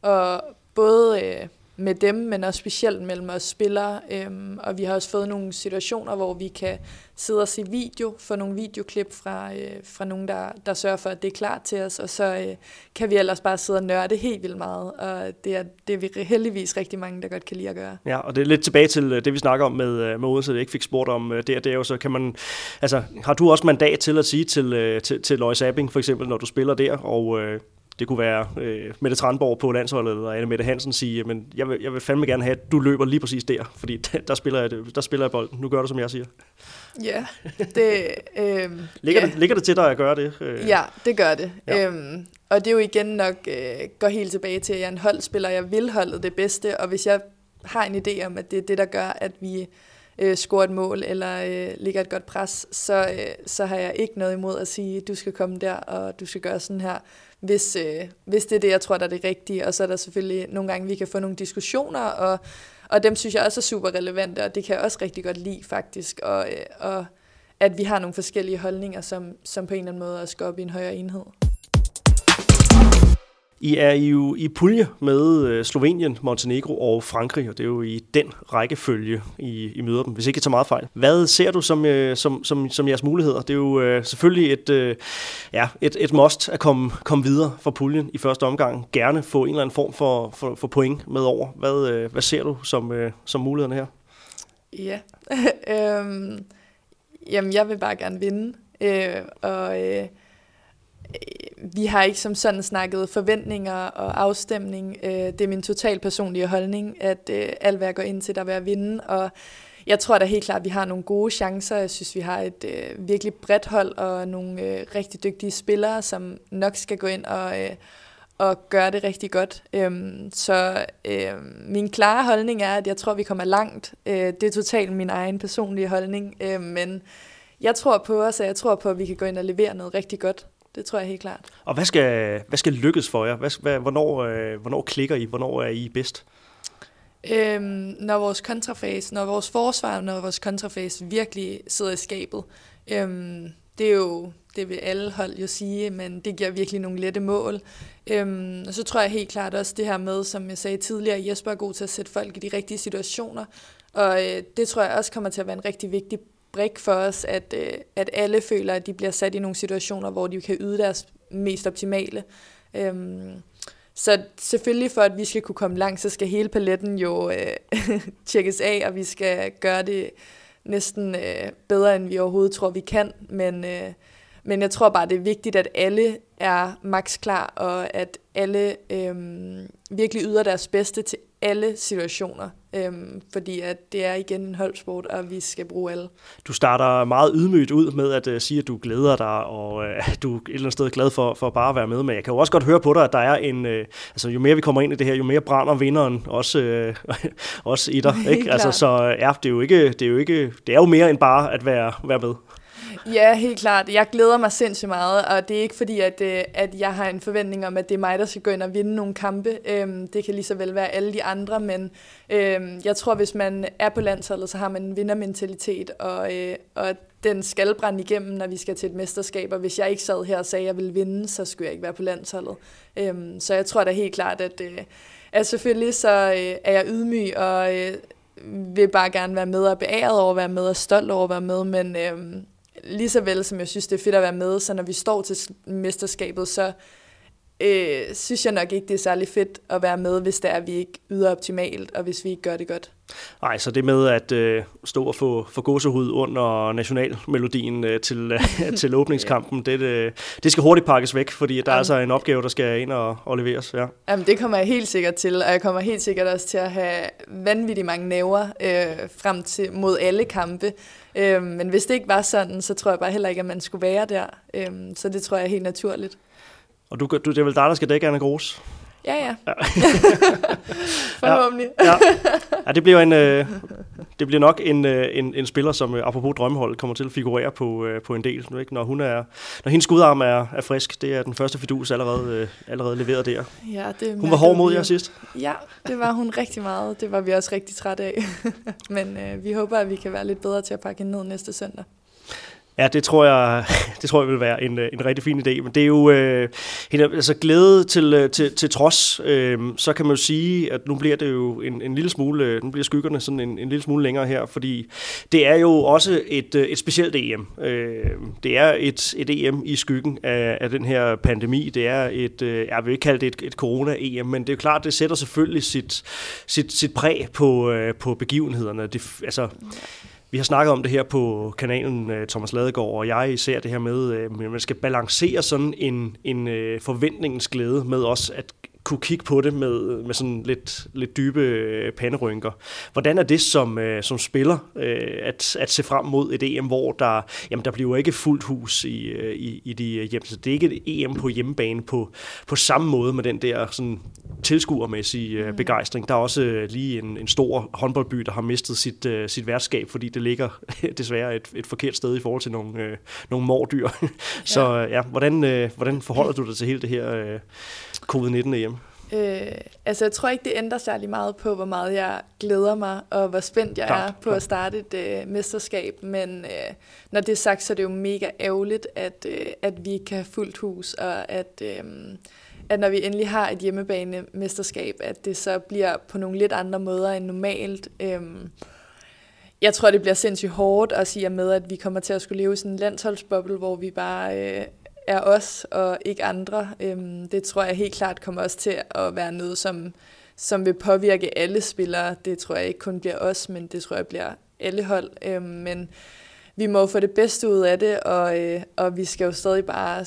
Og både øh, med dem, men også specielt mellem os spillere. Øhm, og vi har også fået nogle situationer, hvor vi kan sidde og se video, få nogle videoklip fra, øh, fra nogen, der, der sørger for, at det er klar til os, og så øh, kan vi ellers bare sidde og nørde helt vildt meget, og det er, det er vi heldigvis rigtig mange, der godt kan lide at gøre. Ja, og det er lidt tilbage til øh, det, vi snakker om med, øh, med Odense, det jeg ikke fik spurgt om der, det, det er jo så, kan man, altså, har du også mandat til at sige til, til, til Lois Abing, for eksempel, når du spiller der, og øh, det kunne være øh, Mette Tranborg på landsholdet, eller Anne Mette Hansen sige, men jeg vil, jeg vil fandme gerne have, at du løber lige præcis der, fordi <laughs> der spiller jeg, der spiller jeg bolden. Nu gør du, som jeg siger. Ja, det... Øh, ligger, ja. det, ligger det til dig at gøre det? Øh? Ja, det gør det. Ja. Øhm, og det er jo igen nok, øh, går helt tilbage til, at jeg er en holdspiller, jeg vil holde det bedste, og hvis jeg har en idé om, at det er det, der gør, at vi øh, scorer et mål eller øh, ligger et godt pres, så, øh, så har jeg ikke noget imod at sige, du skal komme der, og du skal gøre sådan her hvis, øh, hvis det er det, jeg tror, der er det rigtige. Og så er der selvfølgelig nogle gange, vi kan få nogle diskussioner, og, og dem synes jeg også er super relevante, og det kan jeg også rigtig godt lide faktisk. Og, øh, og at vi har nogle forskellige holdninger, som, som på en eller anden måde også går op i en højere enhed. I er jo i pulje med øh, Slovenien, Montenegro og Frankrig, og det er jo i den rækkefølge, I, I møder dem, hvis ikke jeg tager meget fejl. Hvad ser du som, øh, som, som, som jeres muligheder? Det er jo øh, selvfølgelig et, ja, et, et must at komme, komme videre fra puljen i første omgang. Gerne få en eller anden form for, for, for point med over. Hvad, hvad ser du som, som mulighederne her? Ja, <laughs> øhm, jamen jeg vil bare gerne vinde, øh, og... Øh, Øh, vi har ikke som sådan snakket forventninger og afstemning. Øh, det er min total personlige holdning, at øh, alt hvad jeg går ind til, der vil jeg vinde. Og jeg tror da helt klart, at vi har nogle gode chancer. Jeg synes, vi har et øh, virkelig bredt hold og nogle øh, rigtig dygtige spillere, som nok skal gå ind og, øh, og gøre det rigtig godt. Øhm, så øhm, min klare holdning er, at jeg tror, vi kommer langt. Øh, det er totalt min egen personlige holdning, øh, men jeg tror på os, og jeg tror på, at vi kan gå ind og levere noget rigtig godt. Det tror jeg helt klart. Og hvad skal, hvad skal lykkes for jer? Hvad, hvad, hvornår, øh, hvornår klikker I? Hvornår er I bedst? Øhm, når vores kontrafase, når vores forsvar, når vores kontrafase virkelig sidder i skabet. Øhm, det er jo, det vil alle hold jo sige, men det giver virkelig nogle lette mål. Øhm, og så tror jeg helt klart også det her med, som jeg sagde tidligere, Jesper er god til at sætte folk i de rigtige situationer. Og øh, det tror jeg også kommer til at være en rigtig vigtig brik for os, at, øh, at alle føler, at de bliver sat i nogle situationer, hvor de kan yde deres mest optimale. Øhm, så selvfølgelig for, at vi skal kunne komme langt, så skal hele paletten jo øh, <laughs> tjekkes af, og vi skal gøre det næsten øh, bedre, end vi overhovedet tror, vi kan. Men, øh, men jeg tror bare, det er vigtigt, at alle er max klar, og at alle øh, virkelig yder deres bedste til alle situationer, øhm, fordi at det er igen en holdsport, og vi skal bruge alle. Du starter meget ydmygt ud med at uh, sige, at du glæder dig, og uh, du er et eller andet sted glad for, for bare at være med, men jeg kan jo også godt høre på dig, at der er en, uh, altså jo mere vi kommer ind i det her, jo mere brænder vinderen også, uh, <laughs> også i dig, ikke? altså, så ja, det er jo ikke, det er jo ikke, det er jo mere end bare at være, være med. Ja, helt klart. Jeg glæder mig sindssygt meget, og det er ikke fordi, at, øh, at jeg har en forventning om, at det er mig, der skal gå ind og vinde nogle kampe. Øhm, det kan lige så vel være alle de andre, men øhm, jeg tror, hvis man er på landsholdet, så har man en vindermentalitet, og, øh, og den skal brænde igennem, når vi skal til et mesterskab, og hvis jeg ikke sad her og sagde, at jeg ville vinde, så skulle jeg ikke være på landsholdet. Øhm, så jeg tror da helt klart, at, øh, at selvfølgelig så øh, er jeg ydmyg, og øh, vil bare gerne være med og beæret over at være med og stolt over at være med, men øhm, lige så vel som jeg synes, det er fedt at være med, så når vi står til mesterskabet, så øh, synes jeg nok ikke, det er særlig fedt at være med, hvis det er, at vi ikke yder optimalt, og hvis vi ikke gør det godt. Nej, så det med at øh, stå og få, få gåsehud under nationalmelodien øh, til, øh, <laughs> til åbningskampen, det, det, det skal hurtigt pakkes væk, fordi der Jamen, er altså en opgave, der skal ind og, og leveres. Ja. Jamen, det kommer jeg helt sikkert til, og jeg kommer helt sikkert også til at have vanvittigt mange næver øh, frem til mod alle kampe. Øh, men hvis det ikke var sådan, så tror jeg bare heller ikke, at man skulle være der. Øh, så det tror jeg er helt naturligt. Og du, du, det er vel dig, der skal dække Anna Gros? Ja, ja. <laughs> ja. Forhåbentlig. ja. ja, det bliver en, øh, det bliver nok en, øh, en, en spiller, som øh, apropos drømmehold kommer til at figurere på, øh, på en del, nu, ikke? når hun er, når hendes skudarm er, er frisk. Det er den første fidus allerede, øh, allerede leveret der. Ja, det hun var hård mod jer sidst. Ja, det var hun rigtig meget. Det var vi også rigtig trætte af. <laughs> Men øh, vi håber, at vi kan være lidt bedre til at pakke hende ned næste søndag. Ja, det tror jeg, <laughs> det tror jeg vil være en, øh, en rigtig fin idé. Men det er jo øh, altså glæde til, øh, til, til trods. Øh, så kan man jo sige, at nu bliver det jo en, en lille smule, øh, nu bliver skyggerne sådan en, en lille smule længere her, fordi det er jo også et, et specielt EM. Øh, det er et, et EM i skyggen af, af den her pandemi. Det er et, jeg vil ikke kalde det et, et corona-EM, men det er jo klart, det sætter selvfølgelig sit, sit, sit præg på, på begivenhederne. Det, altså, vi har snakket om det her på kanalen, øh, Thomas Ladegaard og jeg især det her med, øh, at man skal balancere sådan en, en øh, forventningens glæde med os at kunne kigge på det med, med sådan lidt, lidt dybe panderynker. Hvordan er det som, som spiller at, at se frem mod et EM, hvor der, jamen der bliver ikke fuldt hus i, i, i de hjem. Så det er ikke et EM på hjemmebane på, på samme måde med den der sådan tilskuermæssig øh, mm. begejstring. Der er også øh, lige en, en stor håndboldby, der har mistet sit, øh, sit værtskab, fordi det ligger <laughs> desværre et, et forkert sted i forhold til nogle, øh, nogle mordyr. <laughs> Så øh, ja, hvordan, øh, hvordan forholder du dig til hele det her øh, covid-19-EM? Øh, altså jeg tror ikke, det ændrer særlig meget på, hvor meget jeg glæder mig, og hvor spændt jeg klar, er på klar. at starte et øh, mesterskab. Men øh, når det er sagt, så er det jo mega ærgerligt, at, øh, at vi ikke kan have fuldt hus, og at... Øh, at når vi endelig har et hjemmebane-mesterskab, at det så bliver på nogle lidt andre måder end normalt. Øhm, jeg tror, det bliver sindssygt hårdt at sige med, at vi kommer til at skulle leve i sådan en landsholdsboble, hvor vi bare øh, er os og ikke andre. Øhm, det tror jeg helt klart kommer også til at være noget, som, som vil påvirke alle spillere. Det tror jeg ikke kun bliver os, men det tror jeg bliver alle hold. Øhm, men vi må få det bedste ud af det, og, øh, og vi skal jo stadig bare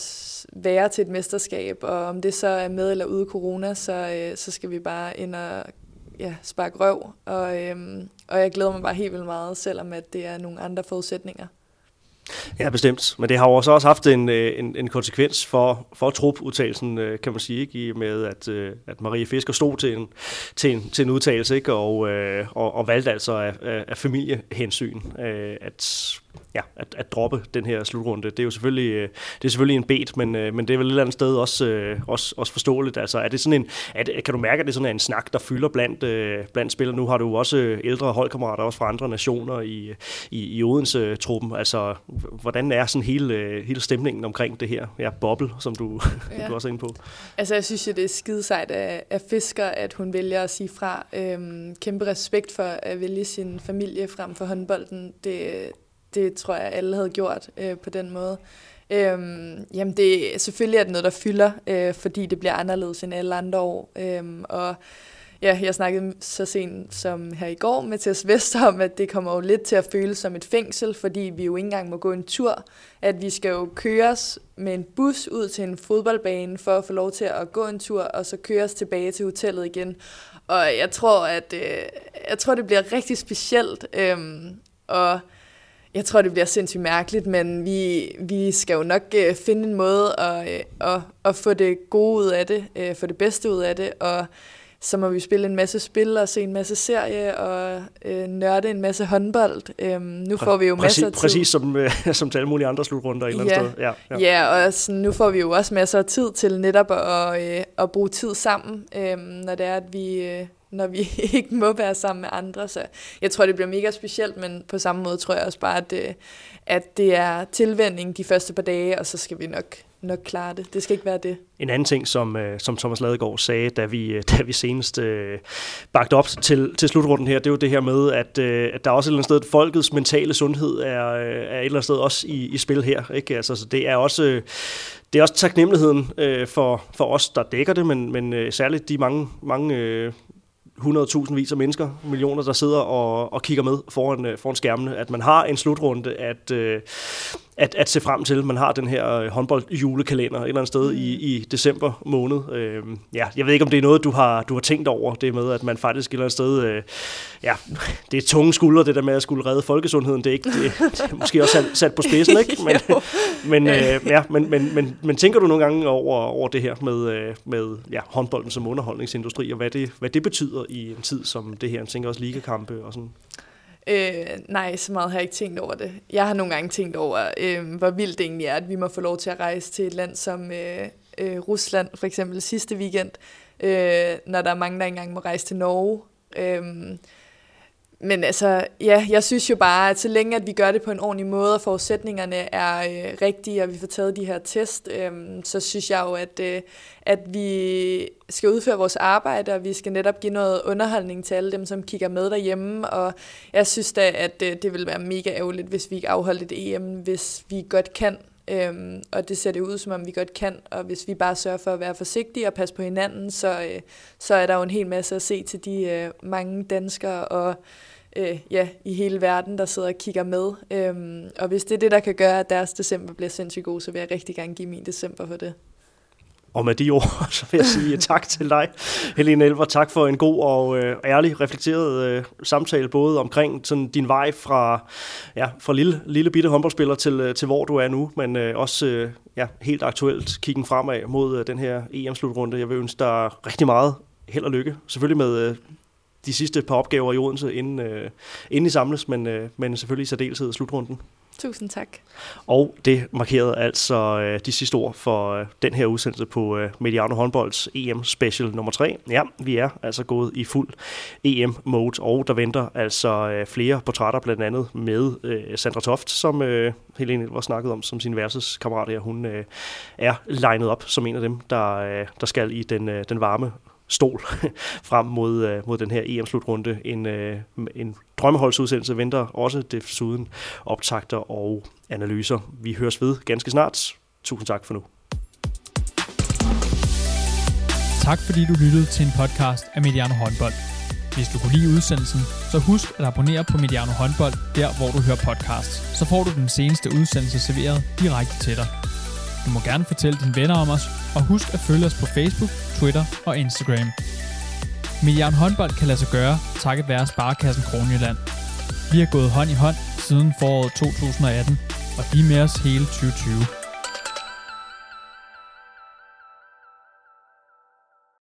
være til et mesterskab, og om det så er med eller ude corona, så, øh, så skal vi bare ind og ja, sparke røv, og, øh, og jeg glæder mig bare helt vildt meget, selvom at det er nogle andre forudsætninger. Ja, bestemt. Men det har jo også også haft en, øh, en, en konsekvens for, for trupudtagelsen, øh, kan man sige, ikke? i med at, øh, at Marie Fisker stod til en, til en, til en udtalelse ikke? Og, og, og valgte altså af, af familiehensyn at ja, at, at droppe den her slutrunde. Det er jo selvfølgelig, øh, det er selvfølgelig en bet, men, øh, men det er vel et eller andet sted også, øh, også, også forståeligt. Altså, er det sådan en, er det, kan du mærke, at det er sådan en snak, der fylder blandt, blandt spillere? Nu har du også ældre holdkammerater, også fra andre nationer i, i, i Odense-truppen. Altså, hvordan er sådan hele, hele stemningen omkring det her ja, boble, som du, <laughs> ja. du også er inde på? Altså, jeg synes jo, det er skide sejt af, af Fisker, at hun vælger at sige fra. Øhm, kæmpe respekt for at vælge sin familie frem for håndbolden. Det, det tror jeg, alle havde gjort øh, på den måde. Øhm, jamen det selvfølgelig er det noget, der fylder, øh, fordi det bliver anderledes end alle andre år. Øhm, og ja, jeg snakkede så sent som her i går med Tess Vest om, at det kommer jo lidt til at føles som et fængsel, fordi vi jo ikke engang må gå en tur. At vi skal jo køres med en bus ud til en fodboldbane for at få lov til at gå en tur, og så køres tilbage til hotellet igen. Og jeg tror, at øh, jeg tror, det bliver rigtig specielt. Øh, og jeg tror, det bliver sindssygt mærkeligt, men vi, vi skal jo nok øh, finde en måde at, øh, at, at få det gode ud af det, øh, få det bedste ud af det, og så må vi spille en masse spil og se en masse serie og øh, nørde en masse håndbold. Øhm, nu får vi jo præcis, masser af tid. Præcis som, øh, <laughs> som til alle mulige andre slutrunder et eller andet ja. sted. Ja, ja. ja og sådan, nu får vi jo også masser af tid til netop at, øh, at bruge tid sammen, øh, når det er, at vi, øh, når vi <laughs> ikke må være sammen med andre. Så jeg tror, det bliver mega specielt, men på samme måde tror jeg også bare, at det, at det er tilvænding de første par dage, og så skal vi nok, nok klare det. Det skal ikke være det. En anden ting, som, øh, som Thomas Ladegaard sagde, da vi, øh, da vi senest øh, bagte op til, til slutrunden her, det er jo det her med, at, øh, at der også et eller andet sted, at folkets mentale sundhed er, øh, er et eller andet sted også i, i spil her. Ikke? Altså, så det er også... Øh, det er også taknemmeligheden øh, for, for os, der dækker det, men, men øh, særligt de mange, mange øh, 100.000 vis af mennesker, millioner, der sidder og, og kigger med foran, øh, foran skærmene, at man har en slutrunde at, øh, at, at se frem til. Man har den her øh, håndboldjulekalender et eller andet sted mm. i, i december måned. Øh, ja, jeg ved ikke, om det er noget, du har, du har tænkt over, det med, at man faktisk et eller andet sted, ja, det er tunge skuldre, det der med at skulle redde folkesundheden, det er, ikke, det, det er måske også sat, sat på spidsen, <laughs> ikke? Men, men, ja, men, men, men, men tænker du nogle gange over, over det her med, med ja, håndbolden som underholdningsindustri, og hvad det, hvad det betyder i en tid som det her? Jeg tænker også ligakampe og sådan. Øh, nej, så meget har jeg ikke tænkt over det. Jeg har nogle gange tænkt over, øh, hvor vildt det egentlig er, at vi må få lov til at rejse til et land som øh, øh, Rusland, for eksempel sidste weekend, øh, når der er mange, der ikke engang må rejse til Norge. Øh, men altså, ja, jeg synes jo bare, at så længe at vi gør det på en ordentlig måde, og forudsætningerne er øh, rigtige, og vi får taget de her test, øh, så synes jeg jo, at, øh, at vi skal udføre vores arbejde, og vi skal netop give noget underholdning til alle dem, som kigger med derhjemme. Og jeg synes da, at øh, det vil være mega ærgerligt, hvis vi ikke afholder et EM, hvis vi godt kan. Øhm, og det ser det ud, som om vi godt kan. Og hvis vi bare sørger for at være forsigtige og passe på hinanden, så, øh, så er der jo en hel masse at se til de øh, mange danskere og øh, ja, i hele verden, der sidder og kigger med. Øhm, og hvis det er det, der kan gøre, at deres december bliver sindssygt god, så vil jeg rigtig gerne give min december for det. Og med de <laughs> ord, så vil jeg sige tak til dig, Helene Elver. Tak for en god og øh, ærlig, reflekteret øh, samtale, både omkring sådan, din vej fra, ja, fra lille, lille bitte håndboldspiller til, øh, til hvor du er nu, men øh, også øh, ja, helt aktuelt kiggen fremad mod øh, den her EM-slutrunde. Jeg vil ønske dig rigtig meget held og lykke. Selvfølgelig med øh, de sidste par opgaver i Odense, inden, øh, inden I samles, men, øh, men selvfølgelig i særdeleshed slutrunden. Tusind tak. Og det markerede altså øh, de sidste ord for øh, den her udsendelse på øh, Mediano Håndbolds EM Special nummer 3. Ja, vi er altså gået i fuld EM-mode, og der venter altså øh, flere portrætter, blandt andet med øh, Sandra Toft, som øh, Helene var snakket om som sin versus kammerat her. Hun øh, er legnet op som en af dem, der, øh, der skal i den, øh, den varme stol <laughs> frem mod, øh, mod den her EM-slutrunde. En, øh, en drømmeholdsudsendelse venter også desuden optagter og analyser. Vi høres ved ganske snart. Tusind tak for nu. Tak fordi du lyttede til en podcast af Mediano Håndbold. Hvis du kunne lide udsendelsen, så husk at abonnere på Mediano Håndbold, der hvor du hører podcasts. Så får du den seneste udsendelse serveret direkte til dig. Du må gerne fortælle dine venner om os, og husk at følge os på Facebook, Twitter og Instagram. Milliard håndbold kan lade sig gøre, takket være Sparkassen Kronjylland. Vi har gået hånd i hånd siden foråret 2018. og de er med os hele 2020.